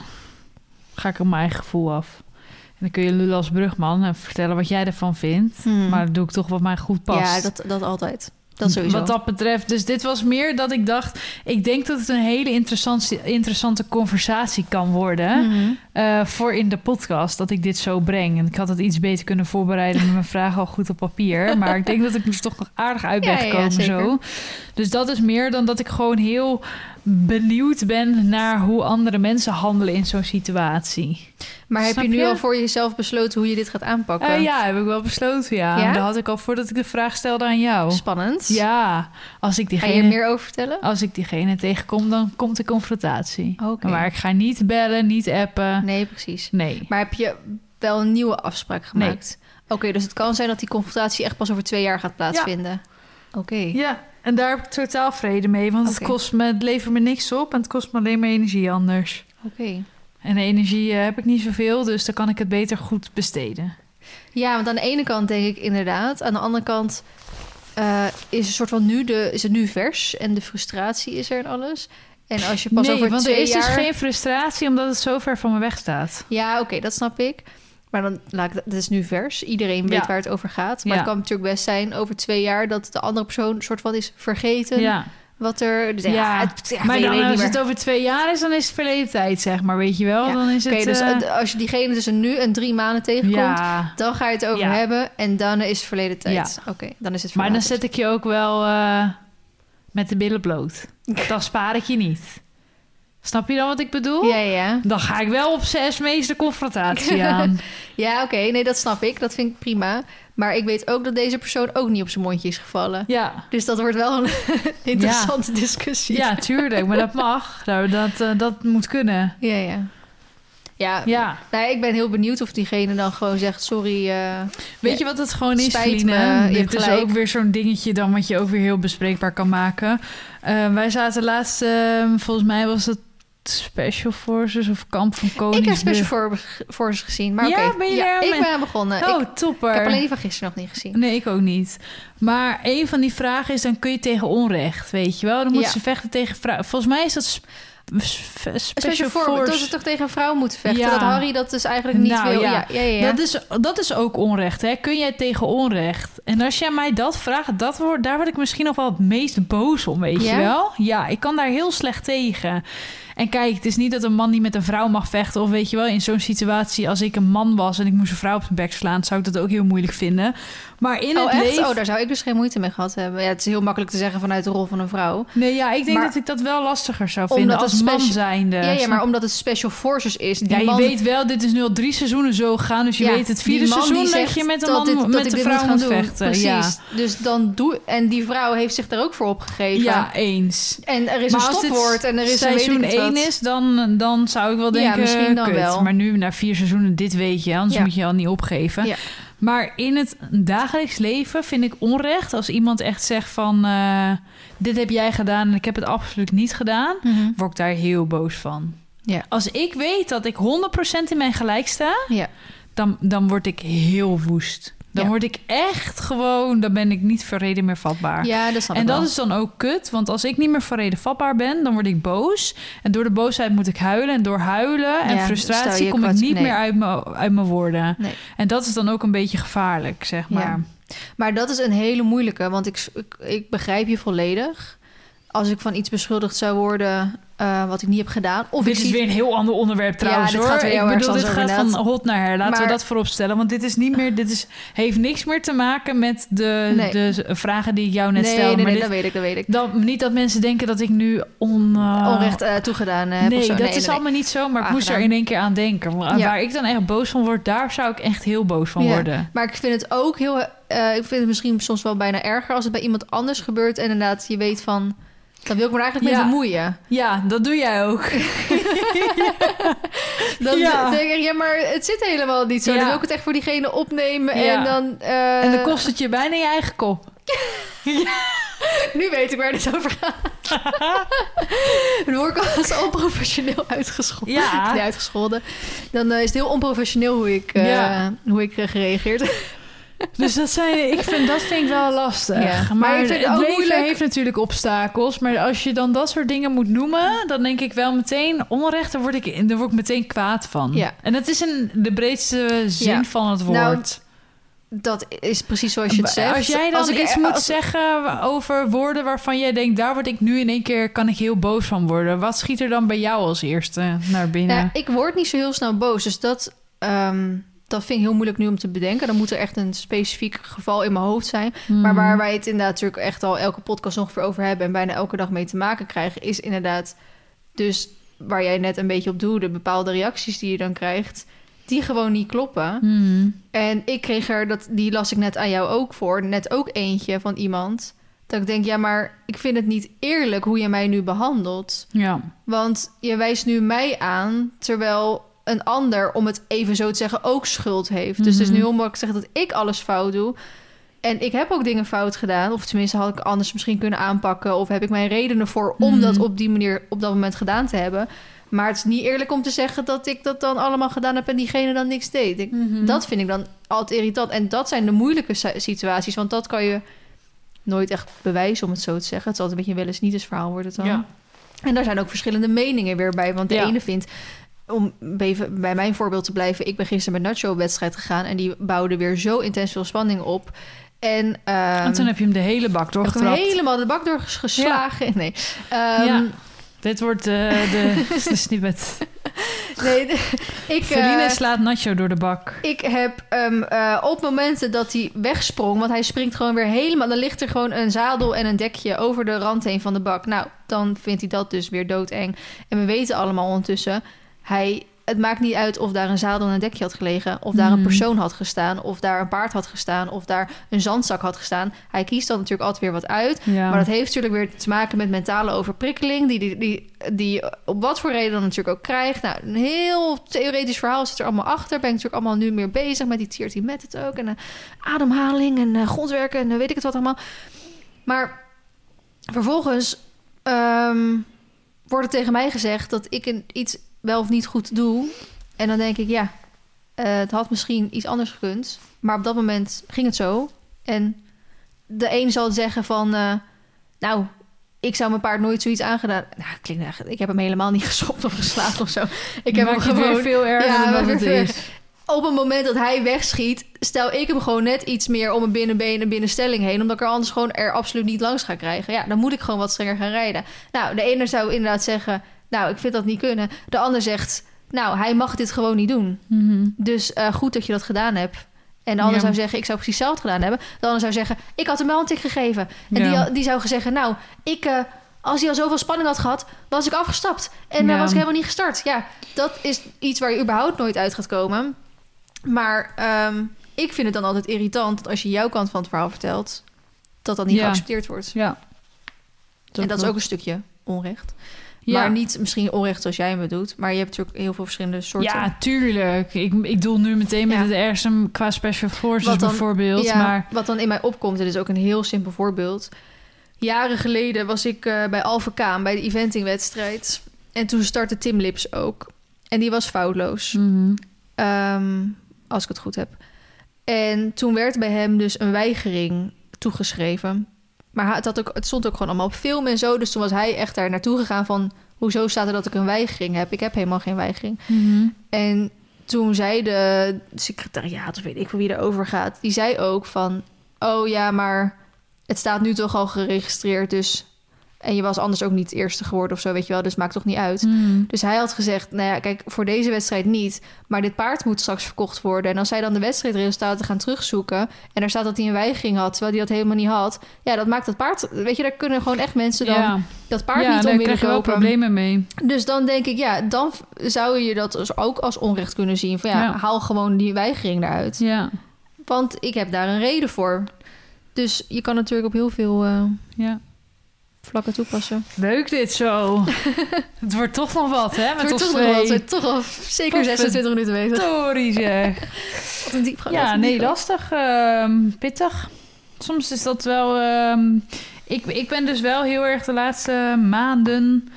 ga ik op mijn eigen gevoel af. En dan kun je lullen als brugman en vertellen wat jij ervan vindt. Hmm. Maar dan doe ik toch wat mij goed past. Ja, dat, dat altijd. Dat sowieso. Wat dat betreft. Dus dit was meer dat ik dacht... Ik denk dat het een hele interessante, interessante conversatie kan worden... Mhm. eh, voor in de podcast, dat ik dit zo breng. En ik had het iets beter kunnen voorbereiden... met mijn vragen al goed op papier. Maar ik denk dat ik er toch nog aardig uit ben Ja, gekomen zo. Dus dat is meer dan dat ik gewoon heel benieuwd ben... naar hoe andere mensen handelen in zo'n situatie. Maar heb je nu je? al voor jezelf besloten hoe je dit gaat aanpakken? Eh, ja, heb ik wel besloten, ja. Ja? Dat had ik al voordat ik de vraag stelde aan jou. Spannend. Ja, als ik Ga je diegene... er meer over vertellen? Als ik diegene tegenkom, dan komt de confrontatie. Oké. Maar ik ga niet bellen, niet appen. Nee, precies. Nee. Maar heb je wel een nieuwe afspraak gemaakt? Oké, dus het kan zijn dat die confrontatie echt pas over twee jaar gaat plaatsvinden. Oké. Ja, en daar heb ik totaal vrede mee. Want het kost me, het levert me niks op en het kost me alleen maar energie anders. Oké. En energie eh, heb ik niet zoveel, dus dan kan ik het beter goed besteden. Ja, want aan de ene kant denk ik inderdaad. Aan de andere kant eh, is, een soort van nu de, is het nu vers en de frustratie is er en alles. En als je pas nee, over want twee er is jaar... dus geen frustratie omdat het zo ver van me weg staat. Ja, oké, dat snap ik. Maar dan laat ik dat, is nu vers. Iedereen weet Ja. waar het over gaat. Maar Ja. het kan natuurlijk best zijn over twee jaar dat de andere persoon een soort van is vergeten Ja, wat er. Dus ja, Ja. het, ja, maar dan, als meer. het over twee jaar is, dan is het verleden tijd, zeg maar. Weet je wel? Ja. Dan is het... dus eh, als je diegene tussen nu en drie maanden tegenkomt, dan ga je het over hebben en dan is het verleden tijd. Oké, dan is het maar dan zet ik je ook wel eh, met de billen bloot. Dan spaar ik je niet. Snap je dan wat ik bedoel? Ja, ja. Dan ga ik wel op zes meeste confrontatie aan. Ja, oké. Nee, dat snap ik. Dat vind ik prima. Maar ik weet ook dat deze persoon ook niet op zijn mondje is gevallen. Ja, Dus dat wordt wel een interessante discussie. ja tuurlijk. Maar dat mag. Nou, dat, eh, dat moet kunnen. ja. Ja, ja. Ja. Nou, ik ben heel benieuwd of diegene dan gewoon zegt... sorry, eh, Weet je wat het gewoon is, Feline? Dit is ook weer zo'n dingetje dan wat je ook weer heel bespreekbaar kan maken. Eh, wij zaten laatst, eh, volgens mij was het Special Forces of Kamp van ik heb Koningsbrug. Special For- Forces gezien. Maar Ja, ben je er ik ben aan begonnen. Oh, ik, topper. ik heb alleen die van gisteren nog niet gezien. Nee, ik ook niet. Maar een van die vragen is, dan kun je tegen onrecht, weet je wel? Dan moeten Ja. ze vechten tegen vrouwen. Volgens mij is dat sp- sp- Special, Special For- Force. dat ze toch tegen een vrouw moeten vechten. Ja. Dat Harry dat dus eigenlijk niet Nou, wil. ja. Ja, ja, ja. ja. Dat, is, dat is ook onrecht, hè? Kun jij tegen onrecht? En als jij mij dat vraagt, dat wordt, daar word ik misschien nog wel het meest boos om, weet Ja? je wel? Ja, ik kan daar heel slecht tegen. En kijk, het is niet dat een man niet met een vrouw mag vechten. Of weet je wel, in zo'n situatie, als ik een man was en ik moest een vrouw op zijn bek slaan, zou ik dat ook heel moeilijk vinden. Maar in oh, het echt? leven. Oh, daar zou ik dus geen moeite mee gehad hebben. Ja, het is heel makkelijk te zeggen vanuit de rol van een vrouw. Nee, ja, ik denk Maar- dat ik dat wel lastiger zou vinden als man zijnde. ja, maar omdat het Special Forces is. Die ja, je man, weet wel, dit is nu al drie seizoenen zo gegaan. Dus je Ja, weet het vierde seizoen zegt je met een man dit- met een vrouw gaan doen. vechten. Precies. Ja. Dus dan doe... En die vrouw heeft zich daar ook voor opgegeven. ja, eens. En er is Maar een stopwoord en er is een seizoen ik het 1 wat. is, dan, dan zou ik wel Ja, denken, misschien dan kut. wel. Maar nu na vier seizoenen, dit weet je, anders Ja. moet je al niet opgeven. Ja. Maar in het dagelijks leven vind ik onrecht als iemand echt zegt van... eh, dit heb jij gedaan en ik heb het absoluut niet gedaan. Word ik daar heel boos van. Ja. Als ik weet dat ik 100% in mijn gelijk sta... Ja. dan, dan word ik heel woest. Dan Ja. word ik echt gewoon... dan ben ik niet voor reden meer vatbaar. Ja, dat En dat wel. is dan ook kut, want als ik niet meer voor reden vatbaar ben, dan word ik boos. En door de boosheid moet ik huilen. En door huilen en Ja, frustratie kom ik niet nee. meer uit mijn, uit mijn woorden. Nee. En dat is dan ook een beetje gevaarlijk, zeg Ja. maar. Maar dat is een hele moeilijke, want ik, ik, ik begrijp je volledig. Als ik van iets beschuldigd zou worden eh, wat ik niet heb gedaan. Of dit is weer een heel ander onderwerp trouwens dit hoor. gaat weer heel ik bedoel, dit gaat van hot naar her. Laten we dat vooropstellen. Want dit is niet meer, dit is, heeft niks meer te maken met de, Nee. de vragen die ik jou net nee, stelde. nee, maar nee, dit, dat weet ik, dat weet ik. dan, niet dat mensen denken dat ik nu on, eh, Onrecht eh, toegedaan heb Nee, of zo. dat is allemaal niet zo, maar ik moest er in één keer aan denken. Waar, Ja. waar ik dan echt boos van word, daar zou ik echt heel boos van Ja. worden. Maar ik vind het ook heel... ik vind het misschien soms wel bijna erger... als het bij iemand anders gebeurt... en inderdaad je weet van... dan wil ik me er eigenlijk Ja. mee bemoeien. Ja, dat doe jij ook. Dan Ja. denk ik, ja, maar het zit helemaal niet zo. Ja. Dan wil ik het echt voor diegene opnemen... Ja. en dan... eh, en dan kost het je bijna je eigen kop. Nu weet ik waar dit over gaat. dan word ik als onprofessioneel uitgescholden. Ja. Nee, uitgescholden. Dan eh, is het heel onprofessioneel hoe ik, Ja. hoe ik gereageerd Dus dat, zijn, ik vind, dat vind ik wel lastig. Ja. Maar, het leven moeilijk- heeft natuurlijk obstakels. Maar als je dan dat soort dingen moet noemen... dan denk ik wel meteen onrecht. Daar word ik, daar word ik meteen kwaad van. Ja. En dat is in de breedste zin Ja. van het Nou, woord. Dat is precies zoals je het zegt. Als jij dan Als ik- iets moet als- zeggen over woorden waarvan jij denkt... daar word ik nu in één keer, kan ik heel boos van worden. Wat schiet er dan bij jou als eerste naar binnen? Ja, ik word niet zo heel snel boos. Dus dat, ehm, dat vind ik heel moeilijk nu om te bedenken. Dan moet er echt een specifiek geval in mijn hoofd zijn. Maar waar wij het inderdaad natuurlijk echt al elke podcast ongeveer over hebben... en bijna elke dag mee te maken krijgen... is inderdaad dus waar jij net een beetje op doelde... bepaalde reacties die je dan krijgt... die gewoon niet kloppen. Hmm. En ik kreeg er, dat, die las ik net aan jou ook voor... net ook eentje van iemand... dat ik denk, ja, maar ik vind het niet eerlijk... hoe je mij nu behandelt. Ja. Want je wijst nu mij aan, terwijl een ander, om het even zo te zeggen, ook schuld heeft. Dus het is nu Mhm. heel makkelijk zeggen dat ik alles fout doe. En ik heb ook dingen fout gedaan. Of tenminste had ik anders misschien kunnen aanpakken. Of heb ik mijn redenen voor om Mhm. dat op die manier op dat moment gedaan te hebben. Maar het is niet eerlijk om te zeggen dat ik dat dan allemaal gedaan heb en diegene dan niks deed. Ik- Mhm. Dat vind ik dan altijd irritant. En dat zijn de moeilijke si- situaties. Want dat kan je nooit echt bewijzen, om het zo te zeggen. Het is altijd een beetje een wel eens niet eens verhaal wordt het dan. Ja. En daar zijn ook verschillende meningen weer bij. Want de Ja. ene vindt, om even bij mijn voorbeeld te blijven... ik ben gisteren met Nacho op wedstrijd gegaan... en die bouwde weer zo intens veel spanning op. En, ehm, en toen heb je hem de hele bak heb hem doorgetrapt. helemaal de bak doorgeslagen. Nee, Ehm, Ja. Dit wordt eh, de, de snippet. nee ik, Feline eh, slaat Nacho door de bak. ik heb eh, op momenten dat hij wegsprong... want hij springt gewoon weer helemaal... dan ligt er gewoon een zadel en een dekje over de rand heen van de bak. Nou, dan vindt hij dat dus weer doodeng. En we weten allemaal ondertussen... hij, het maakt niet uit of daar een zadel en een dekje had gelegen... of daar een Mhm. persoon had gestaan... of daar een paard had gestaan... of daar een zandzak had gestaan. Hij kiest dan natuurlijk altijd weer wat uit... Ja. Maar dat heeft natuurlijk weer te maken met mentale overprikkeling, die, die, die, die op wat voor reden dan natuurlijk ook krijgt. Nou, een heel theoretisch verhaal zit er allemaal achter. Ben ik natuurlijk allemaal nu meer bezig met die TRT met het ook. En eh, ademhaling en eh, grondwerken en eh, weet ik het wat allemaal. Maar vervolgens ehm, wordt er tegen mij gezegd dat ik een, iets wel of niet goed doe. En dan denk ik, ja, eh, het had misschien iets anders gekund. Maar op dat moment ging het zo. En de een zal zeggen van... eh, nou, ik zou mijn paard nooit zoiets aangedaan... Nou, klinkt echt... Ik heb hem helemaal niet geschopt of geslagen of zo. Ik heb hem Maak gewoon... weer veel erger Ja, dan het is. Op het moment dat hij wegschiet... stel ik hem gewoon net iets meer om een binnenbeen en binnenstelling heen... omdat ik er anders gewoon er absoluut niet langs ga krijgen. Ja, dan moet ik gewoon wat strenger gaan rijden. Nou, de ene zou inderdaad zeggen... nou, ik vind dat niet kunnen. De ander zegt... nou, hij mag dit gewoon niet doen. Mhm. Dus eh, goed dat je dat gedaan hebt. En de ander Ja. zou zeggen, ik zou precies hetzelfde gedaan hebben. De ander zou zeggen, ik had hem wel een tik gegeven. En Ja. die, die zou zeggen, nou, ik, eh, als hij al zoveel spanning had gehad, was ik afgestapt. En dan Ja. was ik helemaal niet gestart. Ja, dat is iets waar je überhaupt nooit uit gaat komen. Maar ehm, ik vind het dan altijd irritant dat als je jouw kant van het verhaal vertelt, dat dat niet Ja. geaccepteerd wordt. Ja. en dat is ook een stukje onrecht. Ja. Maar niet misschien onrecht zoals jij me doet. Maar je hebt natuurlijk heel veel verschillende soorten. Ja, tuurlijk. Ik, ik doel nu meteen met Ja. het ergste qua special forces Wat dan- bijvoorbeeld. Ja, Maar Wat dan in mij opkomt, dit is ook een heel simpel voorbeeld. Jaren geleden was ik eh, bij Alpha Kaan bij de eventingwedstrijd. En toen startte Tim Lips ook. En die was foutloos. Mhm. Ehm, als ik het goed heb. En toen werd bij hem dus een weigering toegeschreven. Maar het, had ook, het stond ook gewoon allemaal op film en zo. Dus toen was hij echt daar naartoe gegaan van... hoezo staat er dat ik een weigering heb? Ik heb helemaal geen weigering. Mhm. En toen zei de secretariaat, of weet ik wel wie erover gaat... die zei ook van... oh ja, maar het staat nu toch al geregistreerd, dus... en je was anders ook niet eerste geworden of zo, weet je wel. Dus maakt toch niet uit. Mhm. Dus hij had gezegd, nou ja, kijk, voor deze wedstrijd niet. Maar dit paard moet straks verkocht worden. En als zij dan de wedstrijdresultaten gaan terugzoeken... en er staat dat hij een weigering had, terwijl hij dat helemaal niet had... ja, dat maakt dat paard... Weet je, daar kunnen gewoon echt mensen dan ja, dat paard ja niet om daar willen krijg je wel kopen. problemen mee. Dus dan denk ik, ja, dan zou je dat dus ook als onrecht kunnen zien. Van ja, Ja. haal gewoon die weigering eruit. Ja, Want ik heb daar een reden voor. Dus je kan natuurlijk op heel veel eh, ja. Vlakken toepassen. Leuk dit zo. het wordt toch nog wat, hè? Met Het wordt toch nog wel, toch al zeker Wat 26 minuten bezig. Sorry zeg. Wat een diepgang. Ja, wat nee, diepgang. lastig. ehm, pittig. Soms is dat wel... ehm, ik, ik ben dus wel heel erg de laatste maanden...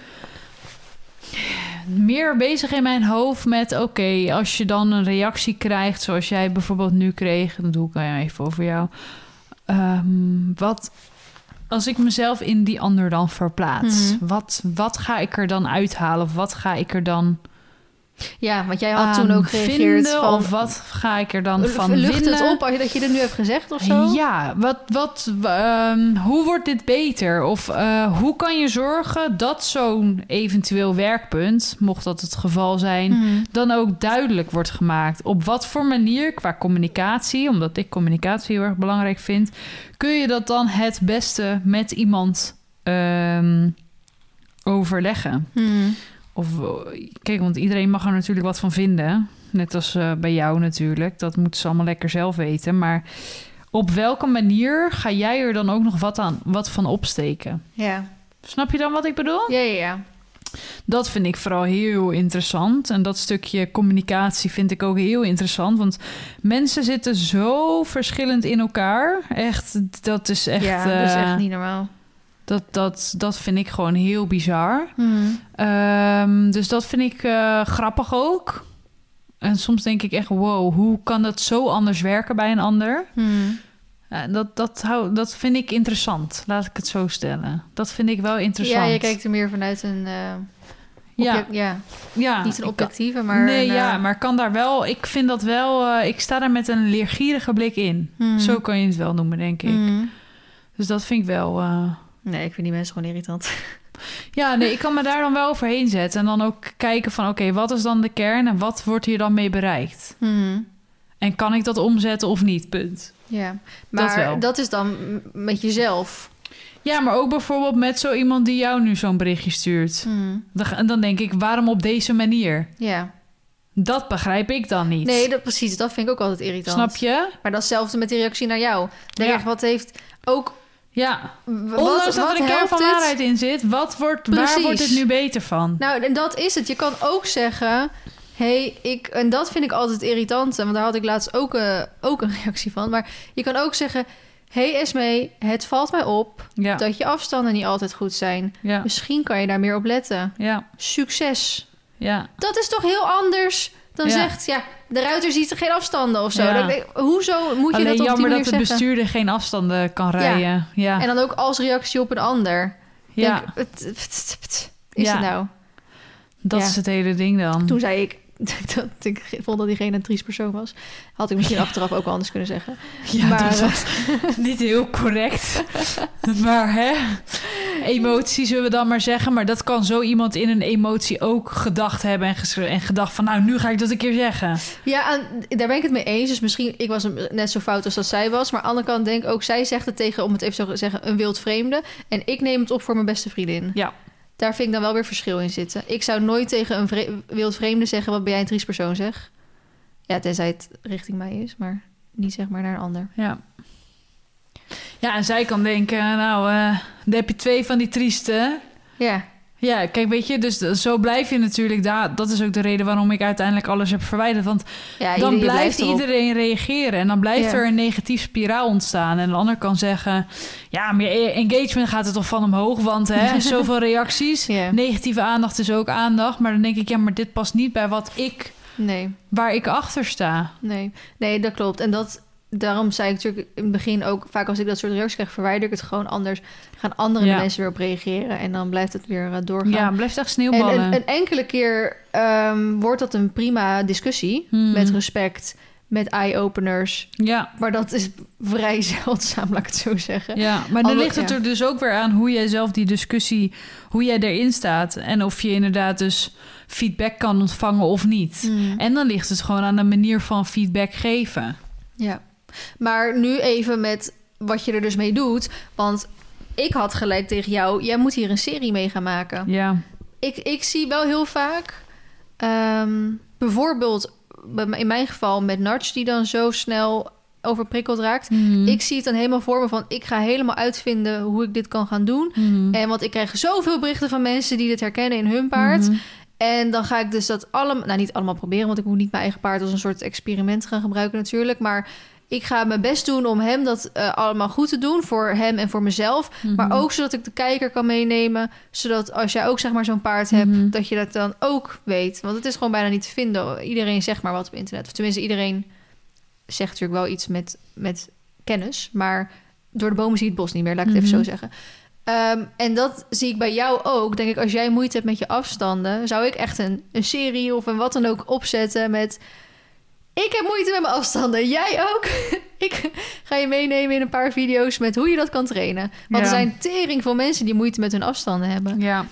meer bezig in mijn hoofd met... oké, als je dan een reactie krijgt... zoals jij bijvoorbeeld nu kreeg... dan doe ik even over jou. Ehm, wat... Als ik mezelf in die ander dan verplaats... Mhm. wat, wat ga ik er dan uithalen? Of wat ga ik er dan Ja, want jij had toen ook gereageerd vinden? van... Of wat ga ik er dan van lucht winnen? het op als je, dat je dit nu hebt gezegd of zo? Ja, wat, wat, ehm, hoe wordt dit beter? Of eh, hoe kan je zorgen dat zo'n eventueel werkpunt, mocht dat het geval zijn, Mhm. dan ook duidelijk wordt gemaakt? Op wat voor manier, qua communicatie, omdat ik communicatie heel erg belangrijk vind, kun je dat dan het beste met iemand ehm, overleggen? Mhm. Of eh, kijk, want iedereen mag er natuurlijk wat van vinden. Net als eh, bij jou natuurlijk. Dat moeten ze allemaal lekker zelf weten. Maar op welke manier ga jij er dan ook nog wat, aan, wat van opsteken? Ja. Snap je dan wat ik bedoel? Ja, ja, ja. Dat vind ik vooral heel interessant. En dat stukje communicatie vind ik ook heel interessant. Want mensen zitten zo verschillend in elkaar. Echt, dat is echt. ja, dat is eh, echt niet normaal. Dat, dat, dat vind ik gewoon heel bizar. Mhm. Ehm, dus dat vind ik eh, grappig ook. En soms denk ik echt, wow, hoe kan dat zo anders werken bij een ander? Mhm. Eh, dat, dat, hou, dat vind ik interessant, laat ik het zo stellen. Dat vind ik wel interessant. Ja, je kijkt er meer vanuit een... eh, ja, ja, ja, niet een objectieve, maar... nee, een, ja, maar kan daar wel... Ik vind dat wel... ik sta daar met een leergierige blik in. mhm. Zo kan je het wel noemen, denk ik. Dus dat vind ik wel... Nee, ik vind die mensen gewoon irritant. Ja, nee, ik kan me daar dan wel overheen zetten. En dan ook kijken van, oké, wat is dan de kern... en wat wordt hier dan mee bereikt? Mhm. En kan ik dat omzetten of niet? Punt. Ja, maar wel. dat, is dan met jezelf. Ja, maar ook bijvoorbeeld met zo iemand die jou nu zo'n berichtje stuurt. Mhm. Dan, dan denk ik, waarom op deze manier? Ja. Dat begrijp ik dan niet. Nee, dat, precies. Dat vind ik ook altijd irritant. Snap je? Maar datzelfde met die reactie naar jou. Denk Ja. echt, wat heeft ook... Ja. Ondanks wat, dat er een kern van het? waarheid in zit, wat wordt, waar wordt dit nu beter van? Nou, en dat is het. Je kan ook zeggen... hey, ik... En dat vind ik altijd irritant. Want daar had ik laatst ook, eh, ook een reactie van. Maar je kan ook zeggen... hey Esme, het valt mij op... Ja, dat je afstanden niet altijd goed zijn. ja, Misschien kan je daar meer op letten. ja, Succes. ja. Dat is toch heel anders dan zegt... ja, de ruiter ziet er geen afstanden of zo. Ja. Dan hoezo moet je Alleen dat op jammer dat de zeggen? bestuurder geen afstanden kan rijden. Ja, En dan ook als reactie op een ander. ja. Denk, is het nou? dat is het hele ding dan. Toen zei ik dat ik vond dat diegene een triest persoon was. Had ik misschien achteraf ook wel anders kunnen zeggen. Ja, maar, dat eh, was niet heel correct. maar hè, emotie zullen we dan maar zeggen. Maar dat kan zo iemand in een emotie ook gedacht hebben en, en gedacht van... nou, nu ga ik dat een keer zeggen. Ja, en daar ben ik het mee eens. Dus misschien, ik was net zo fout als dat zij was. Maar aan de andere kant denk ik ook, zij zegt het tegen, om het even zo te zeggen, een wild vreemde. En ik neem het op voor mijn beste vriendin. Ja, Daar vind ik dan wel weer verschil in zitten. Ik zou nooit tegen een vre- wild vreemde zeggen, wat ben jij een triest persoon zeg. Ja, tenzij het richting mij is, maar niet zeg maar naar een ander. ja. Ja, en zij kan denken, nou, eh dan heb je twee van die trieste. Ja, Ja, kijk, weet je, dus zo blijf je natuurlijk daar. Dat is ook de reden waarom ik uiteindelijk alles heb verwijderd. Want Ja, dan blijft iedereen reageren. En dan blijft Ja. er een negatief spiraal ontstaan. En de ander kan zeggen... Ja, maar je engagement gaat er toch van omhoog. Want hè, zoveel reacties. Ja. Negatieve aandacht is ook aandacht. Maar dan denk ik, ja, maar dit past niet bij wat ik... Nee, Waar ik achter sta. nee, nee, dat klopt. En dat, daarom zei ik natuurlijk in het begin ook... vaak als ik dat soort reacties krijg, verwijder ik het gewoon anders. Gaan andere Ja. mensen weer op reageren. En dan blijft het weer eh, doorgaan. Ja, blijft echt En sneeuwballen. een, een enkele keer ehm, wordt dat een prima discussie. Hmm. Met respect, met eye-openers. Ja, Maar dat is vrij zeldzaam, laat ik het zo zeggen. ja, maar dan ligt het ja. er dus ook weer aan hoe jij zelf die discussie, hoe jij erin staat. En of je inderdaad dus feedback kan ontvangen of niet. Hmm. En dan ligt het gewoon aan de manier van feedback geven. Ja. Maar nu even met wat je er dus mee doet. Want ik had gelijk tegen jou... jij moet hier een serie mee gaan maken. Ja, Ik, ik zie wel heel vaak... ehm, bijvoorbeeld in mijn geval met Nudge... die dan zo snel overprikkeld raakt. Mhm. Ik zie het dan helemaal voor me van... ik ga helemaal uitvinden hoe ik dit kan gaan doen. Mhm. En want ik krijg zoveel berichten van mensen... die dit herkennen in hun paard. Mhm. En dan ga ik dus dat allemaal, nou niet allemaal proberen, want ik moet niet mijn eigen paard als een soort experiment gaan gebruiken natuurlijk. Maar ik ga mijn best doen om hem dat eh, allemaal goed te doen voor hem en voor mezelf. Mhm. Maar ook zodat ik de kijker kan meenemen, zodat als jij ook zeg maar zo'n paard hebt, Mhm. dat je dat dan ook weet. Want het is gewoon bijna niet te vinden. Iedereen zegt maar wat op internet. Of tenminste, iedereen zegt natuurlijk wel iets met, met kennis, maar door de bomen zie je het bos niet meer, laat ik het even Mhm. zo zeggen. Ehm, en dat zie ik bij jou ook. Denk ik, als jij moeite hebt met je afstanden, zou ik echt een, een serie of een wat dan ook opzetten met. Ik heb moeite met mijn afstanden. Jij ook? ik ga je meenemen in een paar video's met hoe je dat kan trainen. Want Ja. er zijn tering veel mensen die moeite met hun afstanden hebben. Ja,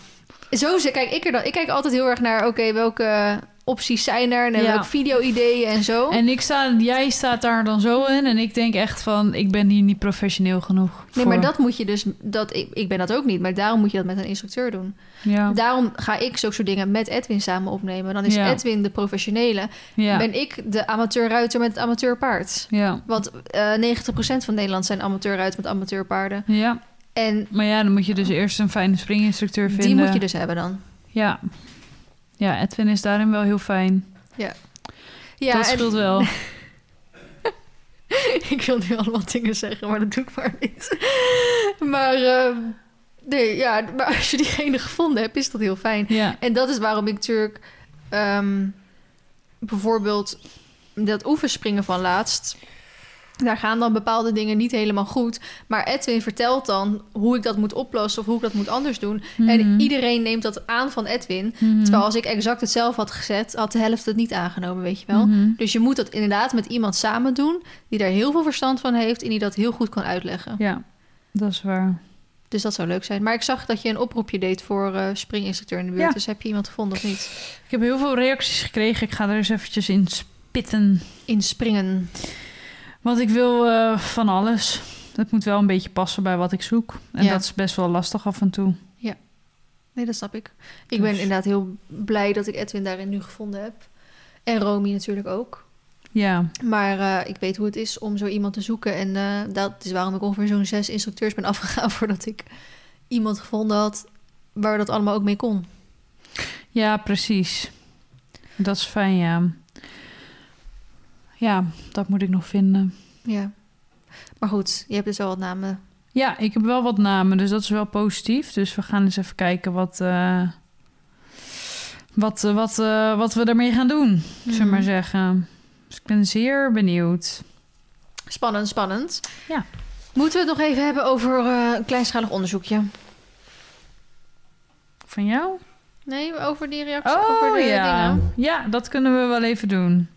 Zo kijk ik er dan. Ik kijk altijd heel erg naar, oké, welke opties zijn er? En Ja. welke video-ideeën en zo. en ik sta, jij staat daar dan zo in en ik denk echt van, ik ben hier niet professioneel genoeg nee, voor. maar dat moet je dus. Dat, ik, ik ben dat ook niet, maar daarom moet je dat met een instructeur doen. Ja, Daarom ga ik zulke soort dingen met Edwin samen opnemen. Dan is Ja. Edwin de professionele. ja, Ben ik de amateurruiter met het amateurpaard. ja, Want eh 90% van Nederland zijn amateurruiters met amateurpaarden. ja. En Maar ja, dan moet je dus eerst een fijne springinstructeur vinden. die moet je dus hebben dan. Ja. Ja, Edwin is daarin wel heel fijn. Ja, dat en- speelt wel. ik wil nu allemaal dingen zeggen, maar dat doe ik maar niet. Maar, ehm, nee, ja, maar als je diegene gevonden hebt, is dat heel fijn. Ja, En dat is waarom ik natuurlijk ehm, bijvoorbeeld dat oefenspringen van laatst. Daar gaan dan bepaalde dingen niet helemaal goed. Maar Edwin vertelt dan hoe ik dat moet oplossen of hoe ik dat moet anders doen. En Mhm. iedereen neemt dat aan van Edwin. Mhm. Terwijl als ik exact hetzelfde had gezet, had de helft het niet aangenomen, weet je wel. Mhm. Dus je moet dat inderdaad met iemand samen doen die daar heel veel verstand van heeft en die dat heel goed kan uitleggen. Ja, dat is waar. Dus dat zou leuk zijn. Maar ik zag dat je een oproepje deed voor eh springinstructeur in de buurt. Ja. Dus heb je iemand gevonden of niet? Ik heb heel veel reacties gekregen. Ik ga er eens eventjes in spitten. In springen. Want ik wil eh, van alles. Het moet wel een beetje passen bij wat ik zoek. En Ja. dat is best wel lastig af en toe. Nee, dat snap ik. Ik ben Dus- inderdaad heel blij dat ik Edwin daarin nu gevonden heb. En Romy natuurlijk ook. Ja, Maar eh, ik weet hoe het is om zo iemand te zoeken. En eh, dat is waarom ik ongeveer zo'n zes instructeurs ben afgegaan... voordat ik iemand gevonden had waar dat allemaal ook mee kon. ja precies. Dat is fijn, ja. Ja, dat moet ik nog vinden. Ja. Maar goed, je hebt dus wel wat namen. Ja, ik heb wel wat namen, dus dat is wel positief. Dus we gaan eens even kijken wat, eh, wat, eh, wat, eh, wat we ermee gaan doen, zullen we maar Mhm. zeggen. Dus ik ben zeer benieuwd. Spannend, spannend. Ja. Moeten we het nog even hebben over een kleinschalig onderzoekje? Van jou? Nee, over die reactie, Oh over de ja. dingen. Ja, dat kunnen we wel even doen.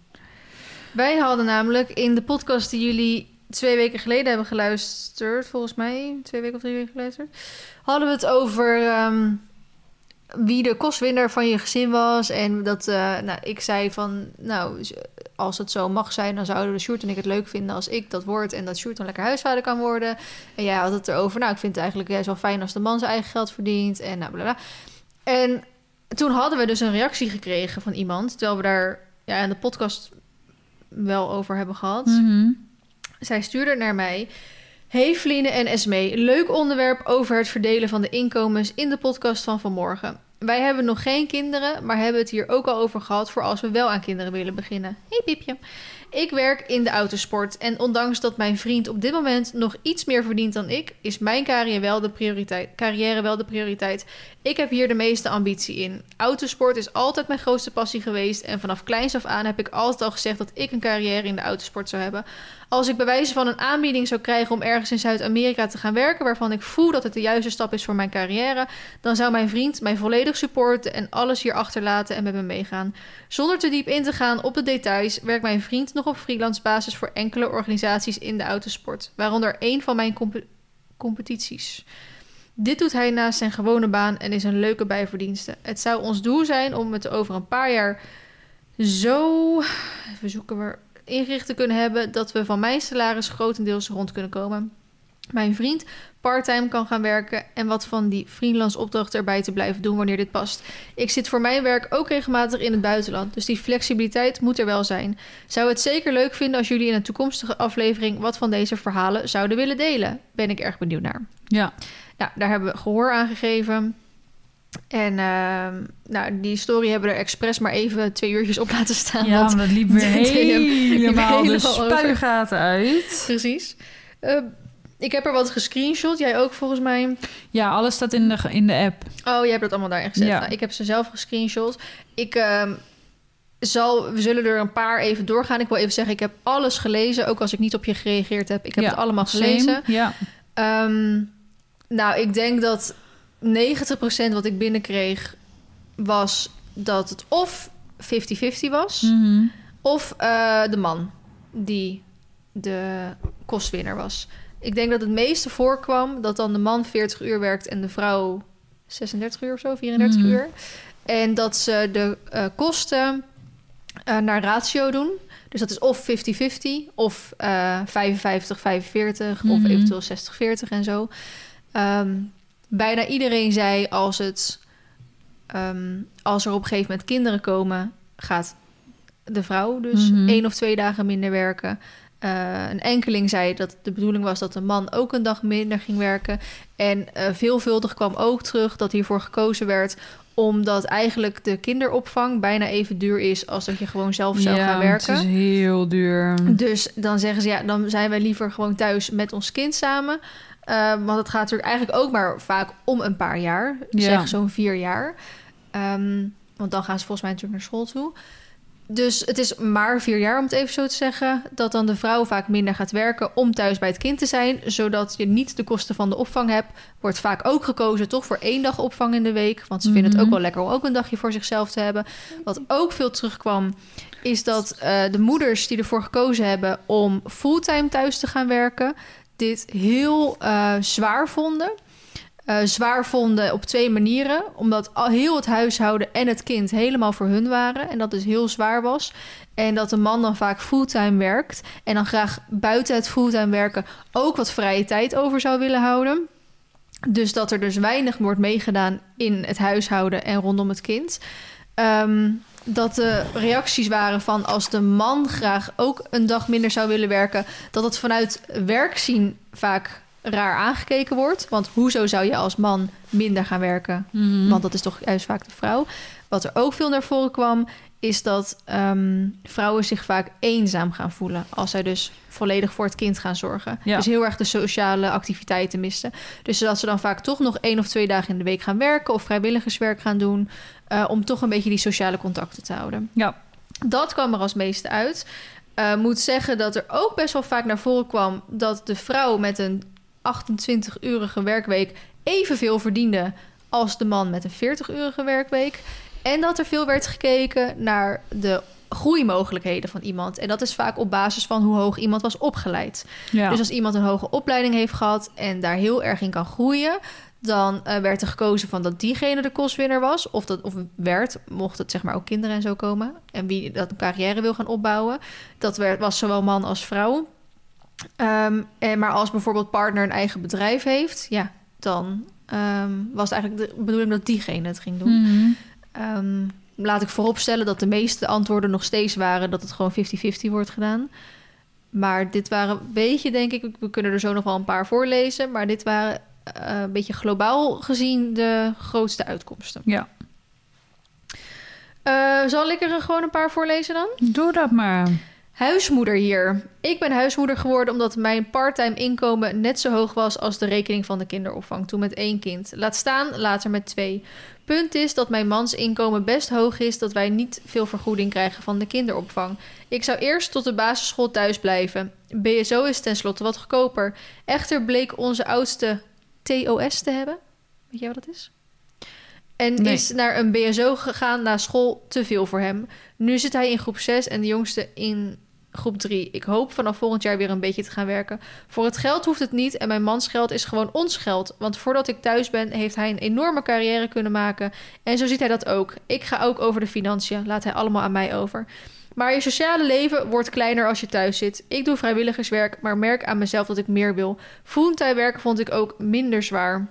Wij hadden namelijk in de podcast die jullie twee weken geleden hebben geluisterd, volgens mij, twee weken of drie weken geluisterd, hadden we het over ehm, wie de kostwinner van je gezin was. En dat, eh, nou, ik zei van, nou, als het zo mag zijn, dan zouden de Sjoerd en ik het leuk vinden als ik dat word en dat Sjoerd dan lekker huisvader kan worden. En jij had het erover, nou, ik vind het eigenlijk juist wel fijn als de man zijn eigen geld verdient en nou, bla bla. En toen hadden we dus een reactie gekregen van iemand, terwijl we daar ja, in de podcast wel over hebben gehad. Mhm. Zij stuurde naar mij. Hey Vline en Esme, leuk onderwerp over het verdelen van de inkomens in de podcast van vanmorgen. Wij hebben nog geen kinderen, maar hebben het hier ook al over gehad voor als we wel aan kinderen willen beginnen. Hey Piepje. Ik werk in de autosport en ondanks dat mijn vriend op dit moment nog iets meer verdient dan ik, is mijn carrière wel de prioriteit. Carrière wel de prioriteit. Ik heb hier de meeste ambitie in. Autosport is altijd mijn grootste passie geweest en vanaf kleins af aan heb ik altijd al gezegd dat ik een carrière in de autosport zou hebben. Als ik bij wijze van een aanbieding zou krijgen om ergens in Zuid-Amerika te gaan werken, waarvan ik voel dat het de juiste stap is voor mijn carrière, dan zou mijn vriend mij volledig supporten en alles hier achterlaten en met me meegaan. Zonder te diep in te gaan op de details, werkt mijn vriend nog op freelance basis voor enkele organisaties in de autosport, waaronder één van mijn comp competities. Dit doet hij naast zijn gewone baan en is een leuke bijverdienste. Het zou ons doel zijn om het over een paar jaar zo. Even zoeken we ingericht te kunnen hebben dat we van mijn salaris grotendeels rond kunnen komen. Mijn vriend parttime kan gaan werken en wat van die freelance opdrachten erbij te blijven doen wanneer dit past. Ik zit voor mijn werk ook regelmatig in het buitenland, dus die flexibiliteit moet er wel zijn. Zou het zeker leuk vinden als jullie in een toekomstige aflevering wat van deze verhalen zouden willen delen? Ben ik erg benieuwd naar. Ja. Nou, daar hebben we gehoor aan gegeven. En uh, nou, die story hebben we er expres maar even twee uurtjes op laten staan. Ja, want dat liep weer helemaal de spuigaten uit. Precies. Uh, ik heb er wat gescreenshot. Jij ook volgens mij. Ja, alles staat in de, in de app. Oh, jij hebt dat allemaal daarin gezet. Ja. Nou, ik heb ze zelf gescreenshot. Ik uh, zal, we zullen er een paar even doorgaan. Ik wil even zeggen, ik heb alles gelezen. Ook als ik niet op je gereageerd heb. Ik heb Ja, het allemaal Same. gelezen. Ja. Um, nou, ik denk dat 90% wat ik binnenkreeg was dat het of 50-50 was, Mhm. of uh, de man die de kostwinner was. Ik denk dat het meeste voorkwam dat dan de man 40 uur werkt en de vrouw 36 uur of zo, 34 Mhm. uur. En dat ze de uh, kosten uh, naar ratio doen. Dus dat is of 50-50 of uh, 55-45 of Mhm. eventueel 60-40 en zo. Um, bijna iedereen zei als het um, als er op een gegeven moment kinderen komen, gaat de vrouw dus Mhm. één of twee dagen minder werken. Uh, een enkeling zei dat de bedoeling was dat de man ook een dag minder ging werken. En uh, veelvuldig kwam ook terug dat hiervoor gekozen werd omdat eigenlijk de kinderopvang bijna even duur is als dat je gewoon zelf zou ja, gaan werken. Het is heel duur. Dus dan zeggen ze ja, dan zijn wij liever gewoon thuis met ons kind samen. Uh, want het gaat natuurlijk eigenlijk ook maar vaak om een paar jaar. Ja. Zeg zo'n vier jaar. Um, want dan gaan ze volgens mij natuurlijk naar school toe. Dus het is maar vier jaar, om het even zo te zeggen... dat dan de vrouw vaak minder gaat werken om thuis bij het kind te zijn... zodat je niet de kosten van de opvang hebt. Wordt vaak ook gekozen toch voor één dag opvang in de week. Want ze mm -hmm. vinden het ook wel lekker om ook een dagje voor zichzelf te hebben. Wat ook veel terugkwam, is dat uh, de moeders die ervoor gekozen hebben... om fulltime thuis te gaan werken... dit heel uh, zwaar vonden... Uh, zwaar vonden op twee manieren. Omdat al heel het huishouden en het kind helemaal voor hun waren. En dat dus heel zwaar was. En dat de man dan vaak fulltime werkt. En dan graag buiten het fulltime werken ook wat vrije tijd over zou willen houden. Dus dat er dus weinig wordt meegedaan in het huishouden en rondom het kind. Um, dat de reacties waren van als de man graag ook een dag minder zou willen werken, dat het vanuit werkzien vaak raar aangekeken wordt. Want hoezo zou je als man minder gaan werken? Mhm. Mm. Want dat is toch juist vaak de vrouw. Wat er ook veel naar voren kwam, is dat um, vrouwen zich vaak eenzaam gaan voelen. Als zij dus volledig voor het kind gaan zorgen. Ja. Dus heel erg de sociale activiteiten missen. Dus dat ze dan vaak toch nog één of twee dagen in de week gaan werken of vrijwilligerswerk gaan doen. Uh, om toch een beetje die sociale contacten te houden. Ja. Dat kwam er als meeste uit. Uh, moet zeggen dat er ook best wel vaak naar voren kwam dat de vrouw met een 28-urige werkweek evenveel verdiende als de man met een 40-urige werkweek. En dat er veel werd gekeken naar de groeimogelijkheden van iemand. En dat is vaak op basis van hoe hoog iemand was opgeleid. Ja. Dus als iemand een hoge opleiding heeft gehad en daar heel erg in kan groeien, dan uh, werd er gekozen van dat diegene de kostwinner was. Of dat of werd, mocht het zeg maar ook kinderen en zo komen. En wie dat een carrière wil gaan opbouwen. Dat werd, was zowel man als vrouw. Um, en maar als bijvoorbeeld partner een eigen bedrijf heeft, ja, dan um, was het eigenlijk de bedoeling dat diegene het ging doen. Mm -hmm. um, laat ik vooropstellen dat de meeste antwoorden nog steeds waren dat het gewoon 50-50 wordt gedaan. Maar dit waren een beetje, denk ik, we kunnen er zo nog wel een paar voorlezen. Maar dit waren eh, een beetje globaal gezien de grootste uitkomsten. Ja. Eh, zal ik er gewoon een paar voorlezen dan? Doe dat maar. Huismoeder hier. Ik ben huismoeder geworden omdat mijn parttime inkomen net zo hoog was als de rekening van de kinderopvang. Toen met één kind. Laat staan, later met twee. Punt is dat mijn mans inkomen best hoog is dat wij niet veel vergoeding krijgen van de kinderopvang. Ik zou eerst tot de basisschool thuis blijven. BSO is tenslotte wat goedkoper. Echter bleek onze oudste TOS te hebben. Weet jij wat dat is? En Nee. is naar een BSO gegaan na school te veel voor hem. Nu zit hij in groep 6 en de jongste in groep 3. Ik hoop vanaf volgend jaar weer een beetje te gaan werken. Voor het geld hoeft het niet en mijn mans geld is gewoon ons geld. Want voordat ik thuis ben, heeft hij een enorme carrière kunnen maken. En zo ziet hij dat ook. Ik ga ook over de financiën. Laat hij allemaal aan mij over. Maar je sociale leven wordt kleiner als je thuis zit. Ik doe vrijwilligerswerk, maar merk aan mezelf dat ik meer wil. Fulltime vond ik ook minder zwaar.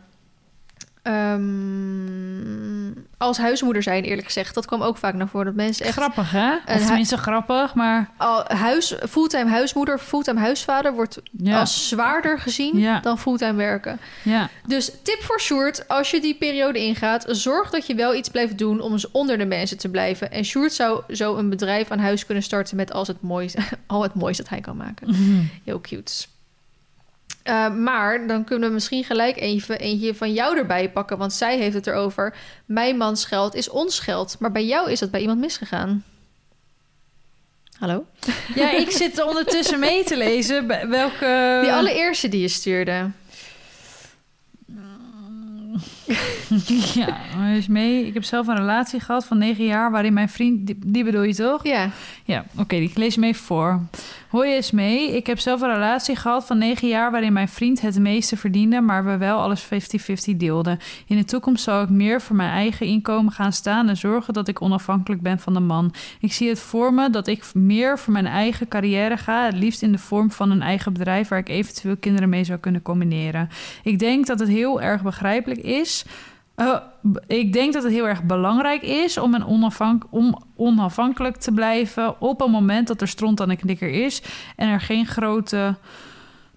Ehm, als huismoeder zijn, eerlijk gezegd. Dat kwam ook vaak naar voren. Dat mensen echt Grappig, hè? Of hu- tenminste grappig, maar... al huis, fulltime huismoeder, fulltime huisvader wordt Ja, als zwaarder gezien Ja. dan fulltime werken. ja. Dus tip voor Sjoerd, als je die periode ingaat, zorg dat je wel iets blijft doen om eens onder de mensen te blijven. En Sjoerd zou zo een bedrijf aan huis kunnen starten met als het al het mooiste dat hij kan maken. Mhm. Heel cute. Eh, maar dan kunnen we misschien gelijk even eentje van jou erbij pakken, want zij heeft het erover. Mijn mans geld is ons geld. Maar bij jou is dat bij iemand misgegaan. Hallo? Ja, ik zit ondertussen mee te lezen. Welke... Die allereerste die je stuurde. Ja, maar eens mee. Ik heb zelf een relatie gehad van negen jaar... waarin mijn vriend... Die, die bedoel je toch? Ja. Ja, oké, ik lees even voor. Hoi eens mee. Ik heb zelf een relatie gehad van negen jaar waarin mijn vriend het meeste verdiende, maar we wel alles 50-50 deelden. In de toekomst zal ik meer voor mijn eigen inkomen gaan staan en zorgen dat ik onafhankelijk ben van de man. Ik zie het voor me dat ik meer voor mijn eigen carrière ga, het liefst in de vorm van een eigen bedrijf waar ik eventueel kinderen mee zou kunnen combineren. Ik denk dat het heel erg begrijpelijk is. Uh, b- ik denk dat het heel erg belangrijk is om, een onafhank om onafhankelijk te blijven op een moment dat er stront aan de knikker is en er geen grote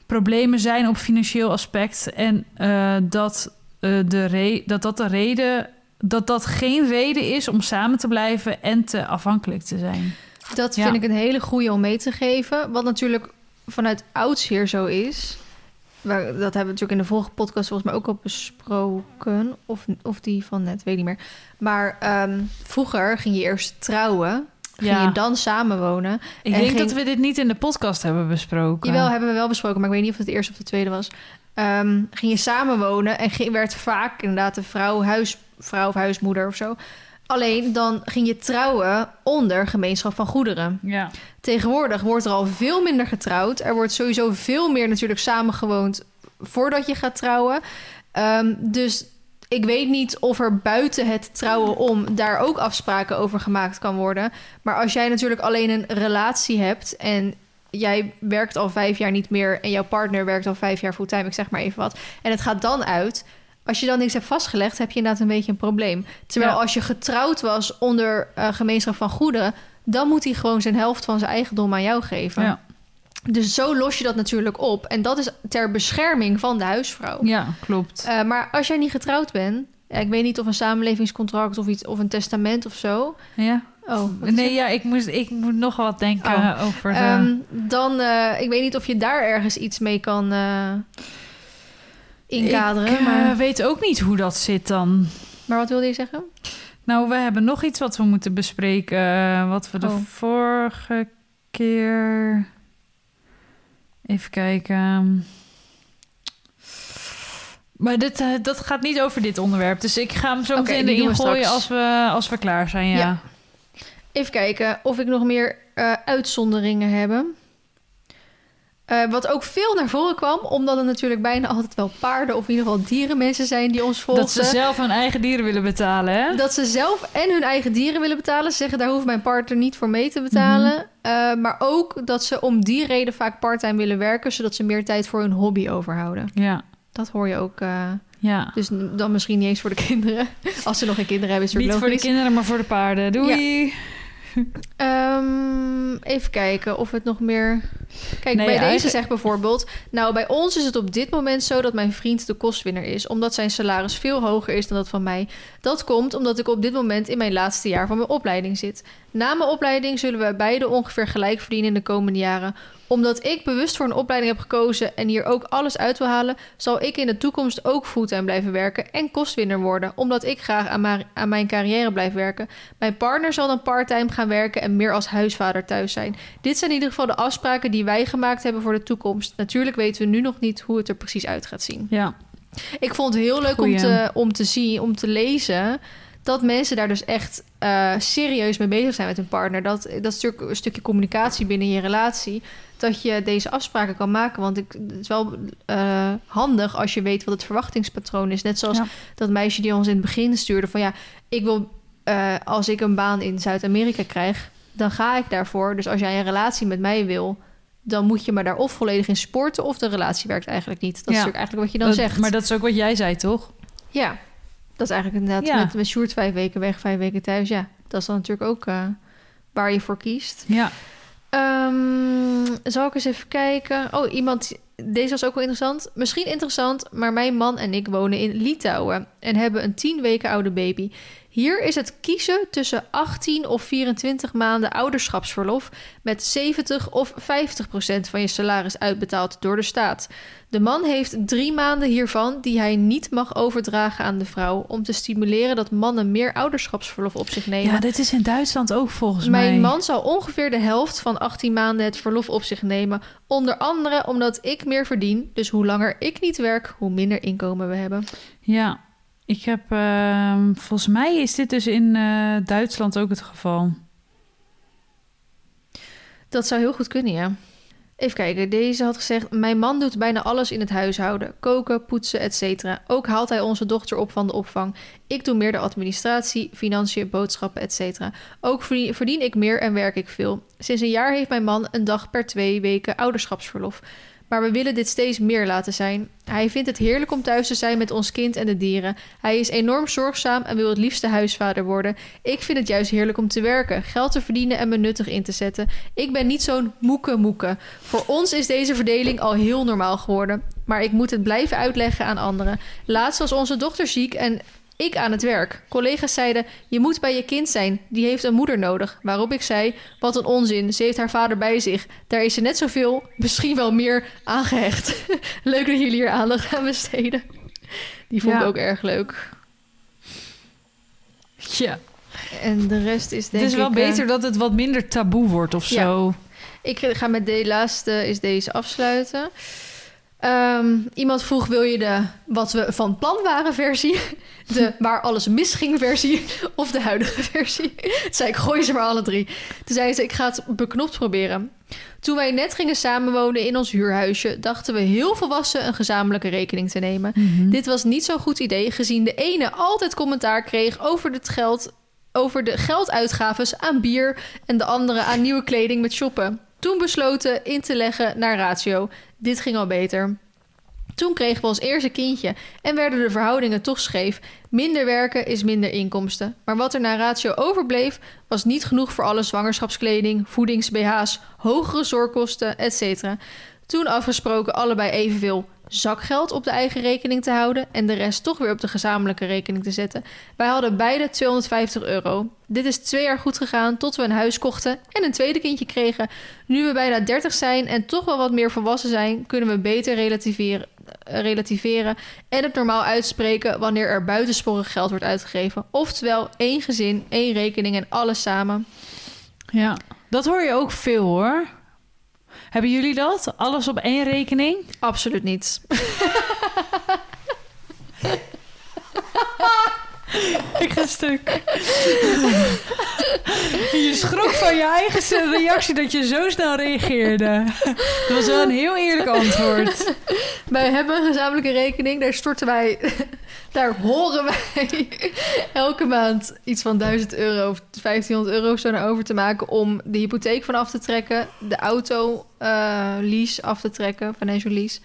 problemen zijn op financieel aspect en eh, dat, eh, de dat dat de reden dat dat geen reden is om samen te blijven en te afhankelijk te zijn. Dat Ja. vind ik een hele goede om mee te geven. Wat natuurlijk vanuit oudsher zo is. Dat hebben we natuurlijk in de vorige podcast volgens mij ook al besproken. Of, of die van net, weet niet meer. Maar ehm, vroeger ging je eerst trouwen. Ging Ja. je dan samenwonen. Ik En denk ging- dat we dit niet in de podcast hebben besproken. Jawel, hebben we wel besproken, maar ik weet niet of het de eerste of de tweede was. Ehm, ging je samenwonen en ging, werd vaak inderdaad de vrouw huisvrouw of huismoeder of zo. Alleen dan ging je trouwen onder gemeenschap van goederen. Ja. Tegenwoordig wordt er al veel minder getrouwd. Er wordt sowieso veel meer natuurlijk samengewoond voordat je gaat trouwen. Ehm, dus ik weet niet of er buiten het trouwen om daar ook afspraken over gemaakt kan worden. Maar als jij natuurlijk alleen een relatie hebt en jij werkt al vijf jaar niet meer en jouw partner werkt al vijf jaar fulltime, ik zeg maar even wat, en het gaat dan uit. Als je dan niks hebt vastgelegd, heb je inderdaad een beetje een probleem. Terwijl Ja. als je getrouwd was onder eh, gemeenschap van goederen, dan moet hij gewoon zijn helft van zijn eigendom aan jou geven. Ja. Dus zo los je dat natuurlijk op. En dat is ter bescherming van de huisvrouw. ja, klopt. Eh, maar als jij niet getrouwd bent, ik weet niet of een samenlevingscontract of iets of een testament of zo. Ja. Oh, Nee, het? ja, ik, moest, ik moet nog wat denken Oh. over de... Ehm, dan, eh, ik weet niet of je daar ergens iets mee kan inkaderen. Ik eh, maar, weet ook niet hoe dat zit dan. maar wat wilde je zeggen? Nou, we hebben nog iets wat we moeten bespreken. eh, Wat we de Oh. vorige keer... Even kijken. Maar dit, eh, dat gaat niet over dit onderwerp. Dus ik ga hem zo Oké, meteen erin gooien als we, als we klaar zijn. Ja. Ja. Even kijken of ik nog meer uitzonderingen heb. Eh, wat ook veel naar voren kwam, omdat er natuurlijk bijna altijd wel paarden of in ieder geval dierenmensen zijn die ons volgen. Dat ze zelf hun eigen dieren willen betalen, hè? Dat ze zelf en hun eigen dieren willen betalen. Ze zeggen, daar hoeft mijn partner niet voor mee te betalen. Mhm. Eh, maar ook dat ze om die reden vaak parttime willen werken... zodat ze meer tijd voor hun hobby overhouden. Ja, Dat hoor je ook. eh, ja. dus dan misschien niet eens voor de kinderen. Als ze nog geen kinderen hebben, is het Niet voor de kinderen, maar voor de paarden. Doei! Ehm, even kijken of het nog meer... Kijk, Nee, bij deze zegt bijvoorbeeld... Nou, bij ons is het op dit moment zo dat mijn vriend de kostwinner is... omdat zijn salaris veel hoger is dan dat van mij. Dat komt omdat ik op dit moment in mijn laatste jaar van mijn opleiding zit. Na mijn opleiding zullen we beide ongeveer gelijk verdienen in de komende jaren. Omdat ik bewust voor een opleiding heb gekozen... en hier ook alles uit wil halen... zal ik in de toekomst ook fulltime blijven werken... en kostwinner worden... omdat ik graag aan, ma- aan mijn carrière blijf werken. Mijn partner zal dan parttime gaan werken... en meer als huisvader thuis zijn. Dit zijn in ieder geval de afspraken die wij gemaakt hebben voor de toekomst. Natuurlijk weten we nu nog niet hoe het er precies uit gaat zien. Ja. Ik vond het heel leuk om te, om te zien, om te lezen... dat mensen daar dus echt eh, serieus mee bezig zijn met hun partner. Dat, dat is natuurlijk een stukje communicatie binnen je relatie... dat je deze afspraken kan maken. Want ik, het is wel eh, handig als je weet wat het verwachtingspatroon is. Net zoals Ja. dat meisje die ons in het begin stuurde... van ja, ik wil, eh, als ik een baan in Zuid-Amerika krijg... dan ga ik daarvoor. Dus als jij een relatie met mij wil... dan moet je me daar of volledig in sporten... of de relatie werkt eigenlijk niet. Dat is natuurlijk eigenlijk wat je dan Dat- zegt. Maar dat is ook wat jij zei, toch? Ja, dat is eigenlijk inderdaad Ja. met, met Sjoerd vijf weken weg, vijf weken thuis. Ja, dat is dan natuurlijk ook eh, waar je voor kiest. Ja. Ehm, zal ik eens even kijken. Oh, iemand. Deze was ook wel interessant. Misschien interessant, maar mijn man en ik wonen in Litouwen en hebben een 10 weken oude baby. Hier is het kiezen tussen 18 of 24 maanden ouderschapsverlof met 70 of 50 procent van je salaris uitbetaald door de staat. De man heeft drie maanden hiervan die hij niet mag overdragen aan de vrouw om te stimuleren dat mannen meer ouderschapsverlof op zich nemen. ja, dit is in Duitsland ook volgens mij. Mijn man zal ongeveer de helft van 18 maanden het verlof op zich nemen. Onder andere omdat ik meer verdien. Dus hoe langer ik niet werk, hoe minder inkomen we hebben. Ja, ik heb... ehm, volgens mij is dit dus in eh, Duitsland ook het geval. Dat zou heel goed kunnen, ja. Even kijken, deze had gezegd... Mijn man doet bijna alles in het huishouden. Koken, poetsen, etc. Ook haalt hij onze dochter op van de opvang. Ik doe meer de administratie, financiën, boodschappen, etc. Ook verdien verdien ik meer en werk ik veel. Sinds een jaar heeft mijn man een dag per twee weken ouderschapsverlof. Maar we willen dit steeds meer laten zijn. Hij vindt het heerlijk om thuis te zijn met ons kind en de dieren. Hij is enorm zorgzaam en wil het liefste huisvader worden. Ik vind het juist heerlijk om te werken, geld te verdienen en me nuttig in te zetten. Ik ben niet zo'n moeke moeke. Voor ons is deze verdeling al heel normaal geworden. Maar ik moet het blijven uitleggen aan anderen. Laatst was onze dochter ziek en ik aan het werk. Collega's zeiden: Je moet bij je kind zijn, die heeft een moeder nodig. Waarop ik zei: Wat een onzin, ze heeft haar vader bij zich. Daar is ze net zoveel, misschien wel meer aangehecht. leuk dat jullie hier aandacht aan besteden. Die vond ik ook erg leuk. Ja. En de rest is denk Het is wel ik... eh, beter dat het wat minder taboe wordt of Ja. zo. Ik ga met de laatste is deze afsluiten. Ehm, iemand vroeg: wil je de wat we van plan waren versie, de waar alles misging versie of de huidige versie? Toen zei ik: gooi ze maar alle drie. Toen zei ze: ik ga het beknopt proberen. Toen wij net gingen samenwonen in ons huurhuisje, dachten we heel volwassen een gezamenlijke rekening te nemen. Mhm. Dit was niet zo'n goed idee, gezien de ene altijd commentaar kreeg over het geld, over de gelduitgaves aan bier en de andere aan nieuwe kleding met shoppen. Toen besloten in te leggen naar ratio. Dit ging al beter. Toen kregen we ons eerste kindje en werden de verhoudingen toch scheef. Minder werken is minder inkomsten. Maar wat er na ratio overbleef, was niet genoeg voor alle zwangerschapskleding, voedings-BH's, hogere zorgkosten, etc. Toen afgesproken allebei evenveel zakgeld op de eigen rekening te houden en de rest toch weer op de gezamenlijke rekening te zetten. Wij hadden beide 250 euro. Dit is twee jaar goed gegaan tot we een huis kochten en een tweede kindje kregen. Nu we bijna 30 zijn en toch wel wat meer volwassen zijn, kunnen we beter relativeren, eh, relativeren en het normaal uitspreken wanneer er buitensporig geld wordt uitgegeven. Oftewel één gezin, één rekening en alles samen. Ja, dat hoor je ook veel hoor. Hebben jullie dat? Alles op één rekening? Absoluut niet. Ik ga stuk. je schrok van je eigen reactie dat je zo snel reageerde. Dat was wel een heel eerlijk antwoord. Wij hebben een gezamenlijke rekening. Daar storten wij, daar horen wij elke maand iets van 1000 euro of 1500 euro zo naar over te maken om de hypotheek van af te trekken, de auto eh, lease af te trekken, financial lease.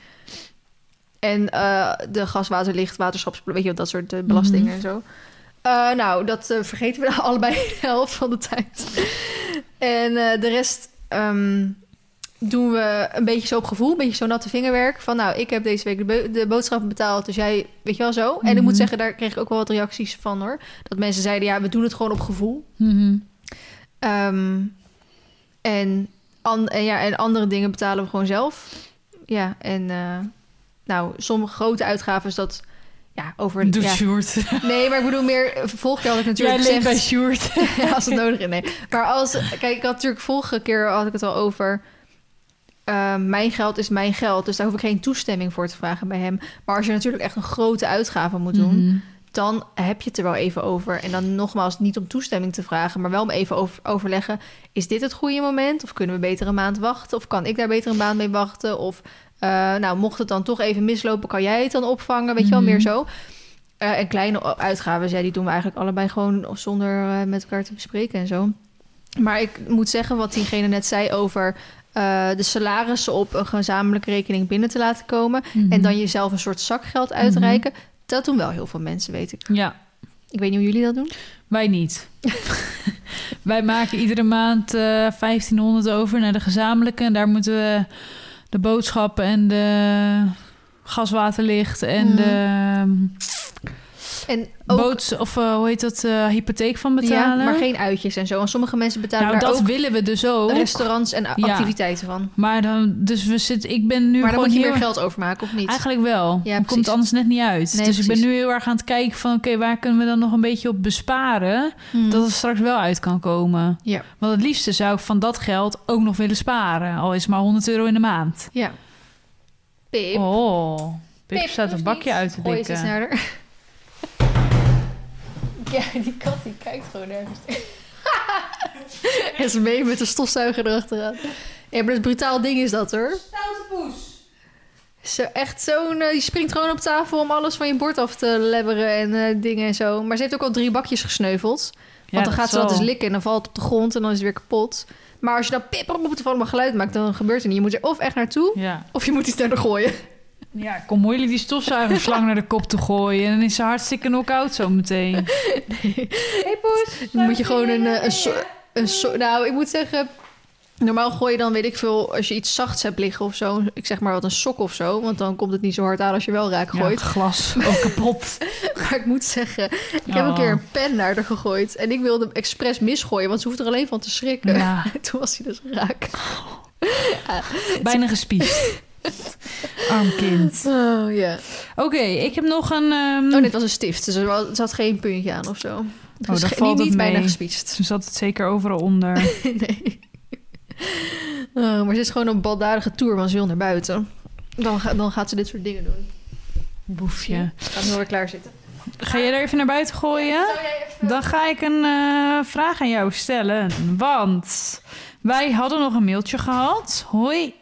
En eh, de gas, water, licht, waterschaps, weet je dat soort eh, belastingen Mhm. en zo. Eh, nou, dat vergeten we allebei de helft van de tijd. en de rest ehm, doen we een beetje zo op gevoel, een beetje zo natte vingerwerk. Van nou, ik heb deze week de, bo- de boodschappen betaald, dus jij, weet je wel zo. En ik Mhm. moet zeggen, daar kreeg ik ook wel wat reacties van hoor. Dat mensen zeiden, ja, we doen het gewoon op gevoel. Mhm. Ehm, en, an, en, ja, en andere dingen betalen we gewoon zelf. Ja, en nou, sommige grote uitgaven is dat ja, over... Doet ja. Sjoerd. Nee, maar ik bedoel meer... Vorig jaar had ik Jij natuurlijk leeft bij. Sjoerd. Ja, als het nodig is, nee. Maar als... Kijk, ik had natuurlijk vorige keer had ik het al over... eh, mijn geld is mijn geld, dus daar hoef ik geen toestemming voor te vragen bij hem. Maar als je natuurlijk echt een grote uitgave moet doen, Mhm. dan heb je het er wel even over. En dan nogmaals, niet om toestemming te vragen, maar wel om even over, overleggen: is dit het goede moment? Of kunnen we beter een maand wachten? Of kan ik daar beter een maand mee wachten? Of eh, nou, mocht het dan toch even mislopen, kan jij het dan opvangen? Weet je wel, Mhm. meer zo. Eh, en kleine uitgaven, ja, die doen we eigenlijk allebei gewoon zonder eh, met elkaar te bespreken en zo. Maar ik moet zeggen, wat diegene net zei over eh, de salarissen op een gezamenlijke rekening binnen te laten komen. Mhm. En dan jezelf een soort zakgeld uitreiken. Dat doen wel heel veel mensen, weet ik. Ja, Ik weet niet hoe jullie dat doen. wij niet. wij maken iedere maand eh 1500 over naar de gezamenlijke. En daar moeten we de boodschappen en de gaswaterlicht en Mhm. de En ook, boots of eh, hoe heet dat eh, hypotheek van betalen. ja, maar geen uitjes en zo. En sommige mensen betalen nou, daar dat ook willen we dus ook. restaurants en Ja. activiteiten van. Maar dan, dus we zitten. Ik ben nu maar dan moet je meer geld overmaken, of niet? Eigenlijk wel. Ja, komt anders net niet uit. Nee, dus ik ben nu heel erg aan het kijken van... oké, waar kunnen we dan nog een beetje op besparen... Hmm. dat het straks wel uit kan komen. Ja. Want het liefste zou ik van dat geld ook nog willen sparen. Al is het maar 100 euro in de maand. Ja. Pip. Oh, Pip Pip, staat een bakje iets. uit te dikken. Ja, die kat die kijkt gewoon nergens. en ze mee met de stofzuiger erachteraan. Ja, maar dat brutaal ding is dat hoor. Stoute poes. Zo, echt zo'n... eh, die springt gewoon op tafel om alles van je bord af te lebberen en eh, dingen en zo. Maar ze heeft ook al drie bakjes gesneuveld. Want dan gaat ze dat eens likken en dan valt het op de grond en dan is het weer kapot. Maar als je dan pip op het allemaal geluid maakt, dan gebeurt er niet. Je moet er of echt naartoe, Ja. of je moet iets naar de gooien. Ja, kom moeilijk die stofzuigerslang naar de kop te gooien. En dan is ze hartstikke knock-out zo meteen. Hey poes. Dan moet je gewoon een, eh, een, so- een so- Nou, ik moet zeggen... Normaal gooi je dan, weet ik veel, als je iets zachts hebt liggen of zo. Ik zeg maar wat een sok of zo. Want dan komt het niet zo hard aan als je wel raak Ja, gooit. glas ook kapot. Maar ik moet zeggen, ik heb een Oh. keer een pen naar haar gegooid. En ik wilde hem expres misgooien, want ze hoeft er alleen van te schrikken. Ja, Toen was hij dus raak. bijna gespiesd. Arm kind. Oh ja. Oké, ik heb nog een... ehm, Oh, dit was een stift. Dus er zat geen puntje aan of zo. Dus dan ge- valt niet, bijna gespietst. Toen zat het zeker overal onder. nee. Oh, maar ze is gewoon een baldadige tour, want ze wil naar buiten. Dan, ga- dan gaat ze dit soort dingen doen. Boefje. Ze gaat nu weer klaar zitten. Ga je er even naar buiten gooien? Dan ga ik een eh, vraag aan jou stellen. Want wij hadden nog een mailtje gehad. Hoi.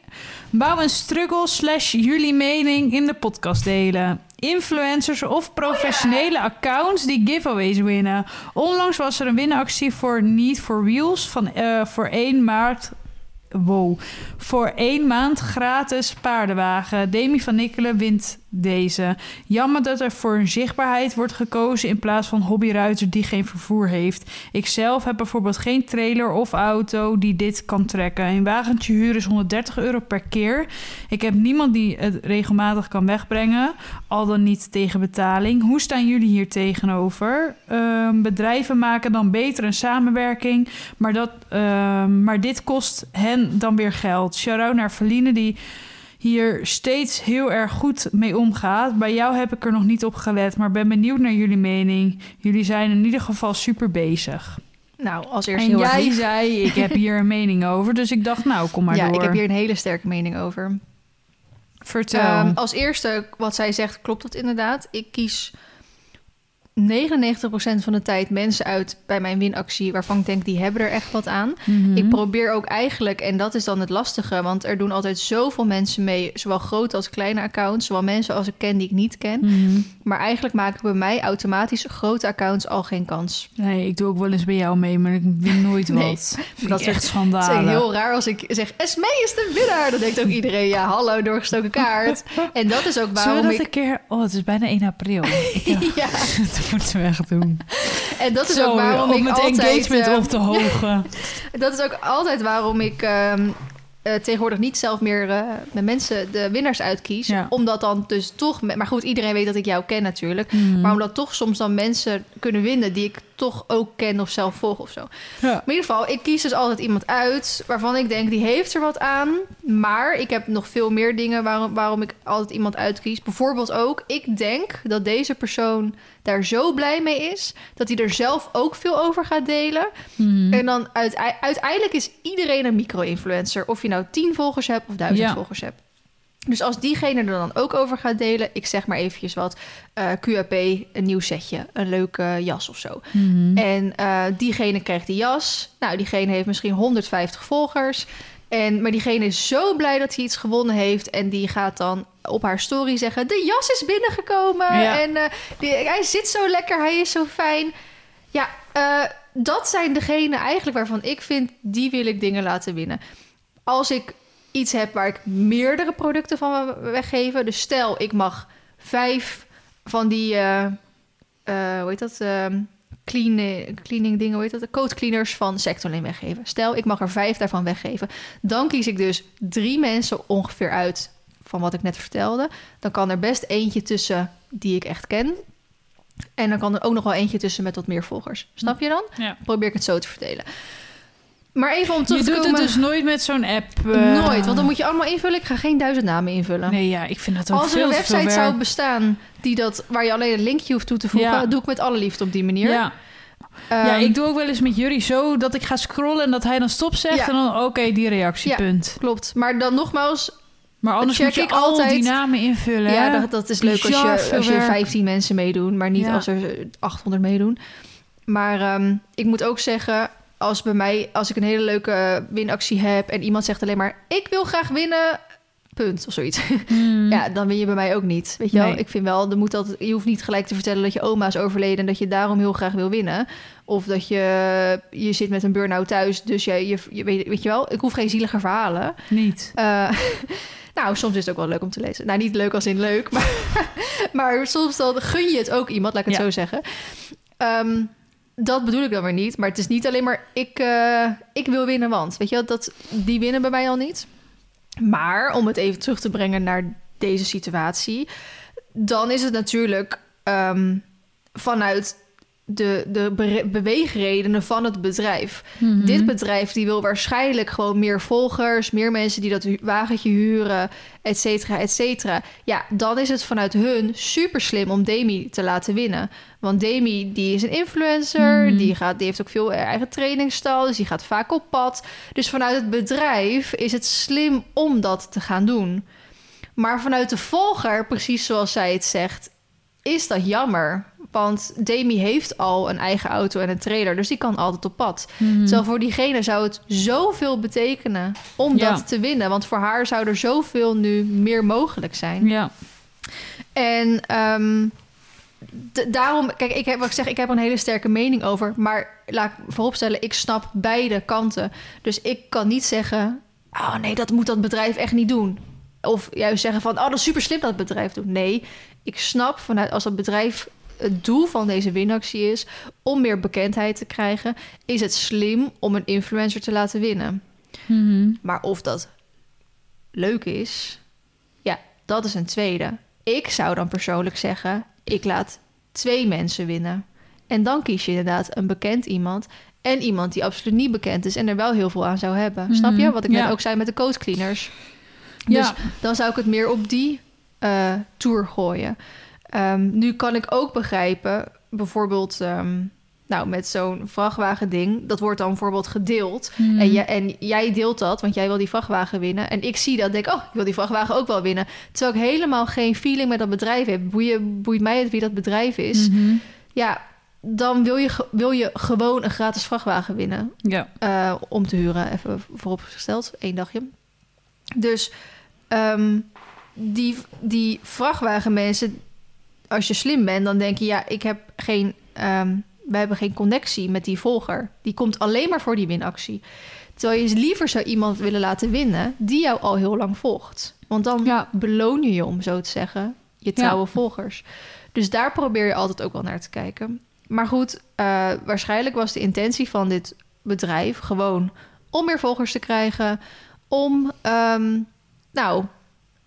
Bouw een struggle slash jullie mening in de podcast delen. Influencers of professionele accounts die giveaways winnen. Onlangs was er een winactie voor Need for Wheels van eh, voor 1 maart. Wow. Voor één maand gratis paardenwagen. Demi van Nikkelen wint deze. Jammer dat er voor een zichtbaarheid wordt gekozen in plaats van hobbyruiter die geen vervoer heeft. Ik zelf heb bijvoorbeeld geen trailer of auto die dit kan trekken. Een wagentje huren is 130 euro per keer. Ik heb niemand die het regelmatig kan wegbrengen, al dan niet tegen betaling. Hoe staan jullie hier tegenover? Ehm, bedrijven maken dan beter een samenwerking, maar, dat, ehm, maar dit kost hen dan weer geld. Shout-out naar Verline die hier steeds heel erg goed mee omgaat. Bij jou heb ik er nog niet op gelet, maar ben benieuwd naar jullie mening. Jullie zijn in ieder geval super bezig. Nou, als eerst En heel jij zei, ik heb hier een mening over. Dus ik dacht, nou, kom maar ja, door. ik heb hier een hele sterke mening over. Vertel. Ehm, als eerste, wat zij zegt, klopt dat inderdaad. Ik kies 99% van de tijd mensen uit bij mijn winactie... waarvan ik denk, die hebben er echt wat aan. Mhm. Ik probeer ook eigenlijk, en dat is dan het lastige... want er doen altijd zoveel mensen mee... zowel grote als kleine accounts... zowel mensen als ik ken die ik niet ken. Mhm. Maar eigenlijk maken bij mij automatisch grote accounts al geen kans. Nee, ik doe ook wel eens bij jou mee, maar ik win nooit Nee, wat. Dat is- echt Het schandalig. is heel raar als ik zeg, Esmee is de winnaar. Dan denkt ook iedereen, ja, hallo, doorgestoken kaart. En dat is ook Zullen waarom we dat ik... een keer... Oh, het is bijna 1 april. Ik. Ja, moeten we echt doen. en dat is Zo, ook waarom om ik het altijd... engagement ehm, op te hogen. Dat is ook altijd waarom ik ehm, eh, tegenwoordig niet zelf meer eh, met mensen de winnaars uitkies. Ja. Omdat dan dus toch... Maar goed, iedereen weet dat ik jou ken natuurlijk. Mhm. Maar omdat toch soms dan mensen kunnen winnen... die ik toch ook ken of zelf volg of zo. Ja. Maar in ieder geval, ik kies dus altijd iemand uit... waarvan ik denk, die heeft er wat aan. Maar ik heb nog veel meer dingen waarom, waarom ik altijd iemand uitkies. Bijvoorbeeld ook, ik denk dat deze persoon daar zo blij mee is... dat hij er zelf ook veel over gaat delen. Mhm. En dan uitei- uiteindelijk is iedereen een micro-influencer. Of je nou 10 volgers hebt of 1000 Ja. volgers hebt. Dus als diegene er dan ook over gaat delen, ik zeg maar eventjes wat, eh, QAP, een nieuw setje, een leuke jas of zo. Mhm. En eh, diegene krijgt die jas. Nou, diegene heeft misschien 150 volgers. En, maar diegene is zo blij dat hij iets gewonnen heeft. En die gaat dan op haar story zeggen: De jas is binnengekomen. Ja. En eh, die, hij zit zo lekker, hij is zo fijn. Ja, dat zijn degenen eigenlijk waarvan ik vind: die wil ik dingen laten winnen. Als ik iets heb waar ik meerdere producten van wil weggeven. Dus stel, ik mag vijf van die. eh, eh, hoe heet dat? ehm, clean, cleaning dingen, hoe heet dat? De coat cleaners van Sectorlin weggeven. Stel, ik mag er vijf daarvan weggeven. Dan kies ik dus drie mensen ongeveer uit van wat ik net vertelde. Dan kan er best eentje tussen die ik echt ken. En dan kan er ook nog wel eentje tussen met wat meer volgers. Snap je dan? Ja. Probeer ik het zo te verdelen. Maar even om Je terug te doet komen... het dus nooit met zo'n app. eh, Nooit, want dan moet je allemaal invullen. Ik ga geen duizend namen invullen. Nee, ja, ik vind dat ook Als er een te website zou bestaan die dat, waar je alleen een linkje hoeft toe te voegen, Ja. doe ik met alle liefde op die manier. Ja. ja, Ehm, ik doe ook wel eens met jullie zo dat ik ga scrollen en dat hij dan stop zegt Ja. en dan oké, die reactie, Ja. Klopt. Maar dan nogmaals, Maar anders check moet je ik al altijd- die namen invullen. ja, dat, dat is leuk als je, als je werk. 15 mensen meedoen, maar niet Ja. als er 800 meedoen. Maar ehm, ik moet ook zeggen, als bij mij, als ik een hele leuke winactie heb en iemand zegt alleen maar, ik wil graag winnen, punt of zoiets. Hmm. Ja, dan win je bij mij ook niet. Weet je wel? Nee. Ik vind wel, er moet altijd, je hoeft niet gelijk te vertellen dat je oma is overleden en dat je daarom heel graag wil winnen. Of dat je, je zit met een burn-out thuis, dus je, je, je weet, weet je wel, ik hoef geen zielige verhalen. Niet. Eh, nou, soms is het ook wel leuk om te lezen. Nou, niet leuk als in leuk, maar, maar soms dan gun je het ook iemand, laat ik het Ja. zo zeggen. Ehm, dat bedoel ik dan weer niet. Maar het is niet alleen maar ik, eh, ik wil winnen, want weet je wel, dat, die winnen bij mij al niet. Maar om het even terug te brengen naar deze situatie, dan is het natuurlijk ehm, vanuit de, de be- beweegredenen van het bedrijf. Mhm. Dit bedrijf die wil waarschijnlijk gewoon meer volgers, meer mensen die dat wagentje huren, et cetera, et cetera. Ja, dan is het vanuit hun super slim om Demi te laten winnen. Want Demi die is een influencer, Mhm. die, gaat, die heeft ook veel eigen trainingstal, dus die gaat vaak op pad. Dus vanuit het bedrijf is het slim om dat te gaan doen. Maar vanuit de volger, precies zoals zij het zegt, is dat jammer. Want Demi heeft al een eigen auto en een trailer, dus die kan altijd op pad. Terwijl voor diegene zou het zoveel betekenen om Ja. dat te winnen. Want voor haar zou er zoveel nu meer mogelijk zijn. Ja. En ehm, daarom, kijk, ik heb wat ik zeg, ik heb een hele sterke mening over. Maar laat ik vooropstellen, ik snap beide kanten. Dus ik kan niet zeggen, oh nee, dat moet dat bedrijf echt niet doen. Of juist zeggen van, oh dat is super slim dat het bedrijf doet. Nee, ik snap vanuit als dat bedrijf het doel van deze winactie is om meer bekendheid te krijgen, is het slim om een influencer te laten winnen. Mhm. Maar of dat leuk is, ja, dat is een tweede. Ik zou dan persoonlijk zeggen, ik laat twee mensen winnen. En dan kies je inderdaad een bekend iemand en iemand die absoluut niet bekend is en er wel heel veel aan zou hebben. Snap je? Mhm, Wat ik ja. net ook zei met de coat cleaners. Dus Ja. dan zou ik het meer op die eh, tour gooien. Ehm, nu kan ik ook begrijpen, bijvoorbeeld, ehm, nou, met zo'n vrachtwagen-ding, dat wordt dan bijvoorbeeld gedeeld. Mhm. En, jij, en jij deelt dat, want jij wil die vrachtwagen winnen. En ik zie dat, denk, oh, ik wil die vrachtwagen ook wel winnen. Terwijl ik helemaal geen feeling met dat bedrijf heb. Boeien, boeit mij het wie dat bedrijf is. Mhm. Ja, dan wil je, wil je gewoon een gratis vrachtwagen winnen. Ja. eh, om te huren, even vooropgesteld, één dagje. Dus ehm, die, die vrachtwagenmensen, als je slim bent, dan denk je, ja, ik heb geen, ehm, we hebben geen connectie met die volger. Die komt alleen maar voor die winactie. Terwijl je liever zou iemand willen laten winnen die jou al heel lang volgt. Want dan Ja. beloon je je, om zo te zeggen, je trouwe volgers. Dus daar probeer je altijd ook wel naar te kijken. Maar goed, eh, waarschijnlijk was de intentie van dit bedrijf gewoon om meer volgers te krijgen, om, ehm, nou,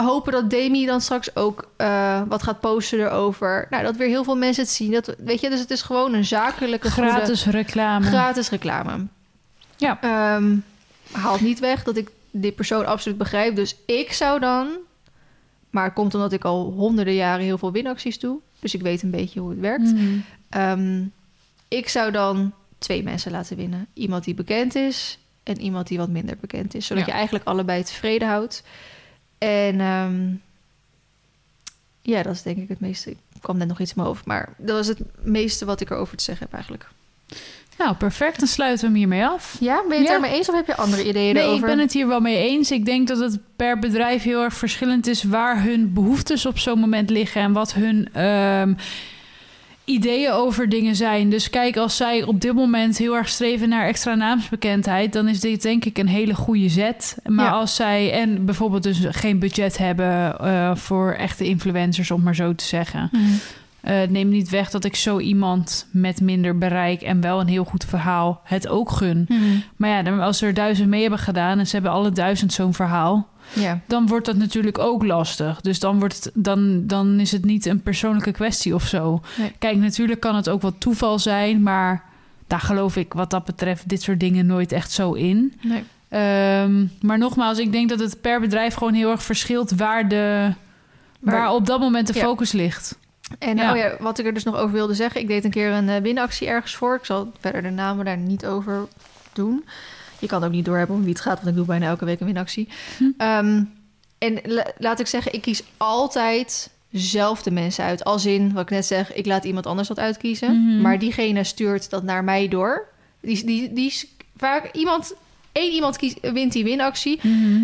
hopen dat Demi dan straks ook eh, wat gaat posten erover. Nou, dat weer heel veel mensen het zien. Dat, weet je, dus het is gewoon een zakelijke goede- Gratis reclame. gratis reclame. Ja. Ehm, haalt niet weg dat ik die persoon absoluut begrijp. Dus ik zou dan... Maar het komt omdat ik al honderden jaren heel veel winacties doe. Dus ik weet een beetje hoe het werkt. Mhm. Ehm, ik zou dan twee mensen laten winnen. Iemand die bekend is en iemand die wat minder bekend is. Zodat Ja. je eigenlijk allebei tevreden houdt. En ehm, ja, dat is denk ik het meeste. Ik kwam net nog iets in mijn hoofd. Maar dat was het meeste wat ik erover te zeggen heb eigenlijk. Nou, perfect. Dan sluiten we hem hiermee af. Ja, ben je het Ja. daarmee eens of heb je andere ideeën Nee, erover? ik ben het hier wel mee eens. Ik denk dat het per bedrijf heel erg verschillend is waar hun behoeftes op zo'n moment liggen en wat hun ehm, ideeën over dingen zijn. Dus kijk, als zij op dit moment heel erg streven naar extra naamsbekendheid, dan is dit denk ik een hele goede zet. Maar Ja. als zij en bijvoorbeeld dus geen budget hebben eh, voor echte influencers, om maar zo te zeggen. Mhm. Eh, neem niet weg dat ik zo iemand met minder bereik en wel een heel goed verhaal het ook gun. Mhm. Maar ja, als er duizend mee hebben gedaan en ze hebben alle duizend zo'n verhaal, Ja. dan wordt dat natuurlijk ook lastig. Dus dan, wordt het, dan, dan is het niet een persoonlijke kwestie of zo. Nee. Kijk, natuurlijk kan het ook wat toeval zijn, maar daar geloof ik wat dat betreft dit soort dingen nooit echt zo in. Nee. Ehm, maar nogmaals, ik denk dat het per bedrijf gewoon heel erg verschilt waar, de, waar op dat moment de Ja. focus ligt. En Ja. oh ja, wat ik er dus nog over wilde zeggen. Ik deed een keer een eh, winactie ergens voor. Ik zal verder de namen daar niet over doen. Je kan ook niet doorhebben om wie het gaat, want ik doe bijna elke week een winactie. Hm. Ehm, en la- laat ik zeggen, ik kies altijd zelf de mensen uit. Als in, wat ik net zeg, ik laat iemand anders dat uitkiezen. Mhm. Maar diegene stuurt dat naar mij door. Die, die, die is vaak iemand... één iemand kiest, wint die winactie.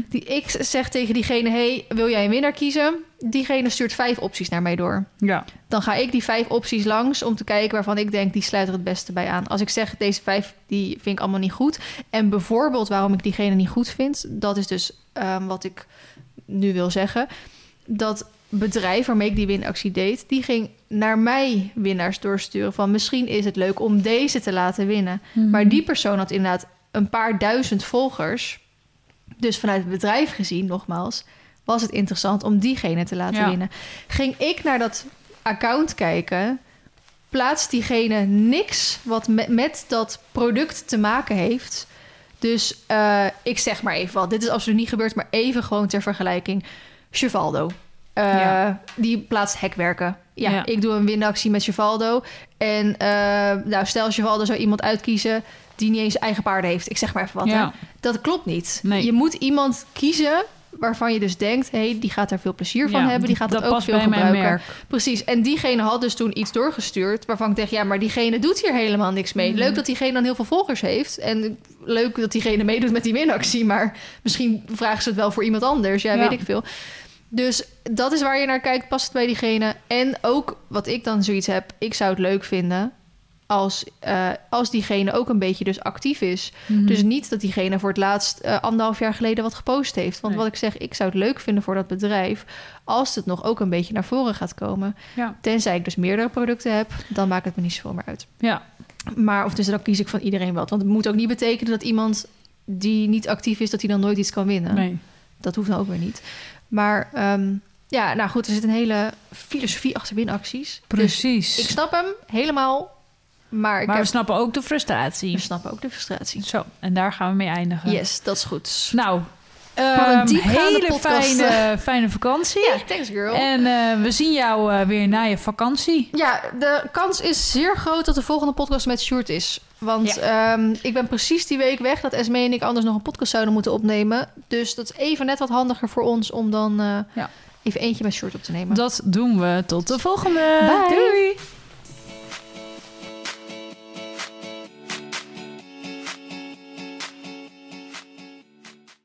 Die, ik zeg tegen diegene, hey, wil jij een winnaar kiezen? Diegene stuurt vijf opties naar mij door. Ja. Dan ga ik die vijf opties langs om te kijken waarvan ik denk die sluit er het beste bij aan. Als ik zeg deze vijf die vind ik allemaal niet goed. En bijvoorbeeld waarom ik diegene niet goed vind, dat is dus ehm, wat ik nu wil zeggen. Dat bedrijf waarmee ik die winactie deed, die ging naar mij winnaars doorsturen van misschien is het leuk om deze te laten winnen. Mhm. Maar die persoon had inderdaad een paar duizend volgers. Dus vanuit het bedrijf gezien, nogmaals, was het interessant om diegene te laten Ja. winnen. Ging ik naar dat account kijken, plaatst diegene niks wat met, met dat product te maken heeft. Dus eh, ik zeg maar even wat. Dit is absoluut niet gebeurd, maar even gewoon ter vergelijking. Chevaldo. Eh, Ja. Die plaatst hekwerken. Ja, Ja. ik doe een winactie met Chevaldo. En eh, nou, stel Chevaldo zou iemand uitkiezen die niet eens eigen paarden heeft. Ik zeg maar even wat. Ja. Dat klopt niet. Nee. Je moet iemand kiezen waarvan je dus denkt... hey, die gaat daar veel plezier van Ja, hebben. Die gaat dat het ook veel gebruiken. merk. Precies. En diegene had dus toen iets doorgestuurd... waarvan ik dacht, ja, maar diegene doet hier helemaal niks mee. Mhm. Leuk dat diegene dan heel veel volgers heeft. En leuk dat diegene meedoet met die winactie. Maar misschien vragen ze het wel voor iemand anders. Ja, Ja. weet ik veel. Dus dat is waar je naar kijkt. Past het bij diegene? En ook wat ik dan zoiets heb... ik zou het leuk vinden... Als, eh, als diegene ook een beetje dus actief is. Mhm. Dus niet dat diegene voor het laatst eh, anderhalf jaar geleden wat gepost heeft. Want Nee. wat ik zeg, ik zou het leuk vinden voor dat bedrijf... als het nog ook een beetje naar voren gaat komen. Ja. Tenzij ik dus meerdere producten heb, dan maakt het me niet zoveel meer uit. Ja. Maar of dus dan kies ik van iedereen wat. Want het moet ook niet betekenen dat iemand die niet actief is... dat hij dan nooit iets kan winnen. Nee. Dat hoeft dan ook weer niet. Maar ehm, ja, nou goed, er zit een hele filosofie achter winacties. Precies. Dus ik snap hem helemaal, maar ik maar heb, we snappen ook de frustratie. we snappen ook de frustratie. Zo, en daar gaan we mee eindigen. Yes, dat is goed. Nou, een ehm, hele podcast. fijne, fijne vakantie. Ja, thanks girl. En eh, we zien jou eh, weer na je vakantie. Ja, de kans is zeer groot dat de volgende podcast met Sjoerd is. Want ehm, ik ben precies die week weg dat Esme en ik anders nog een podcast zouden moeten opnemen. Dus dat is even net wat handiger voor ons om dan eh, Ja. even eentje met Sjoerd op te nemen. Dat doen we. Tot de volgende. Bye. Doei.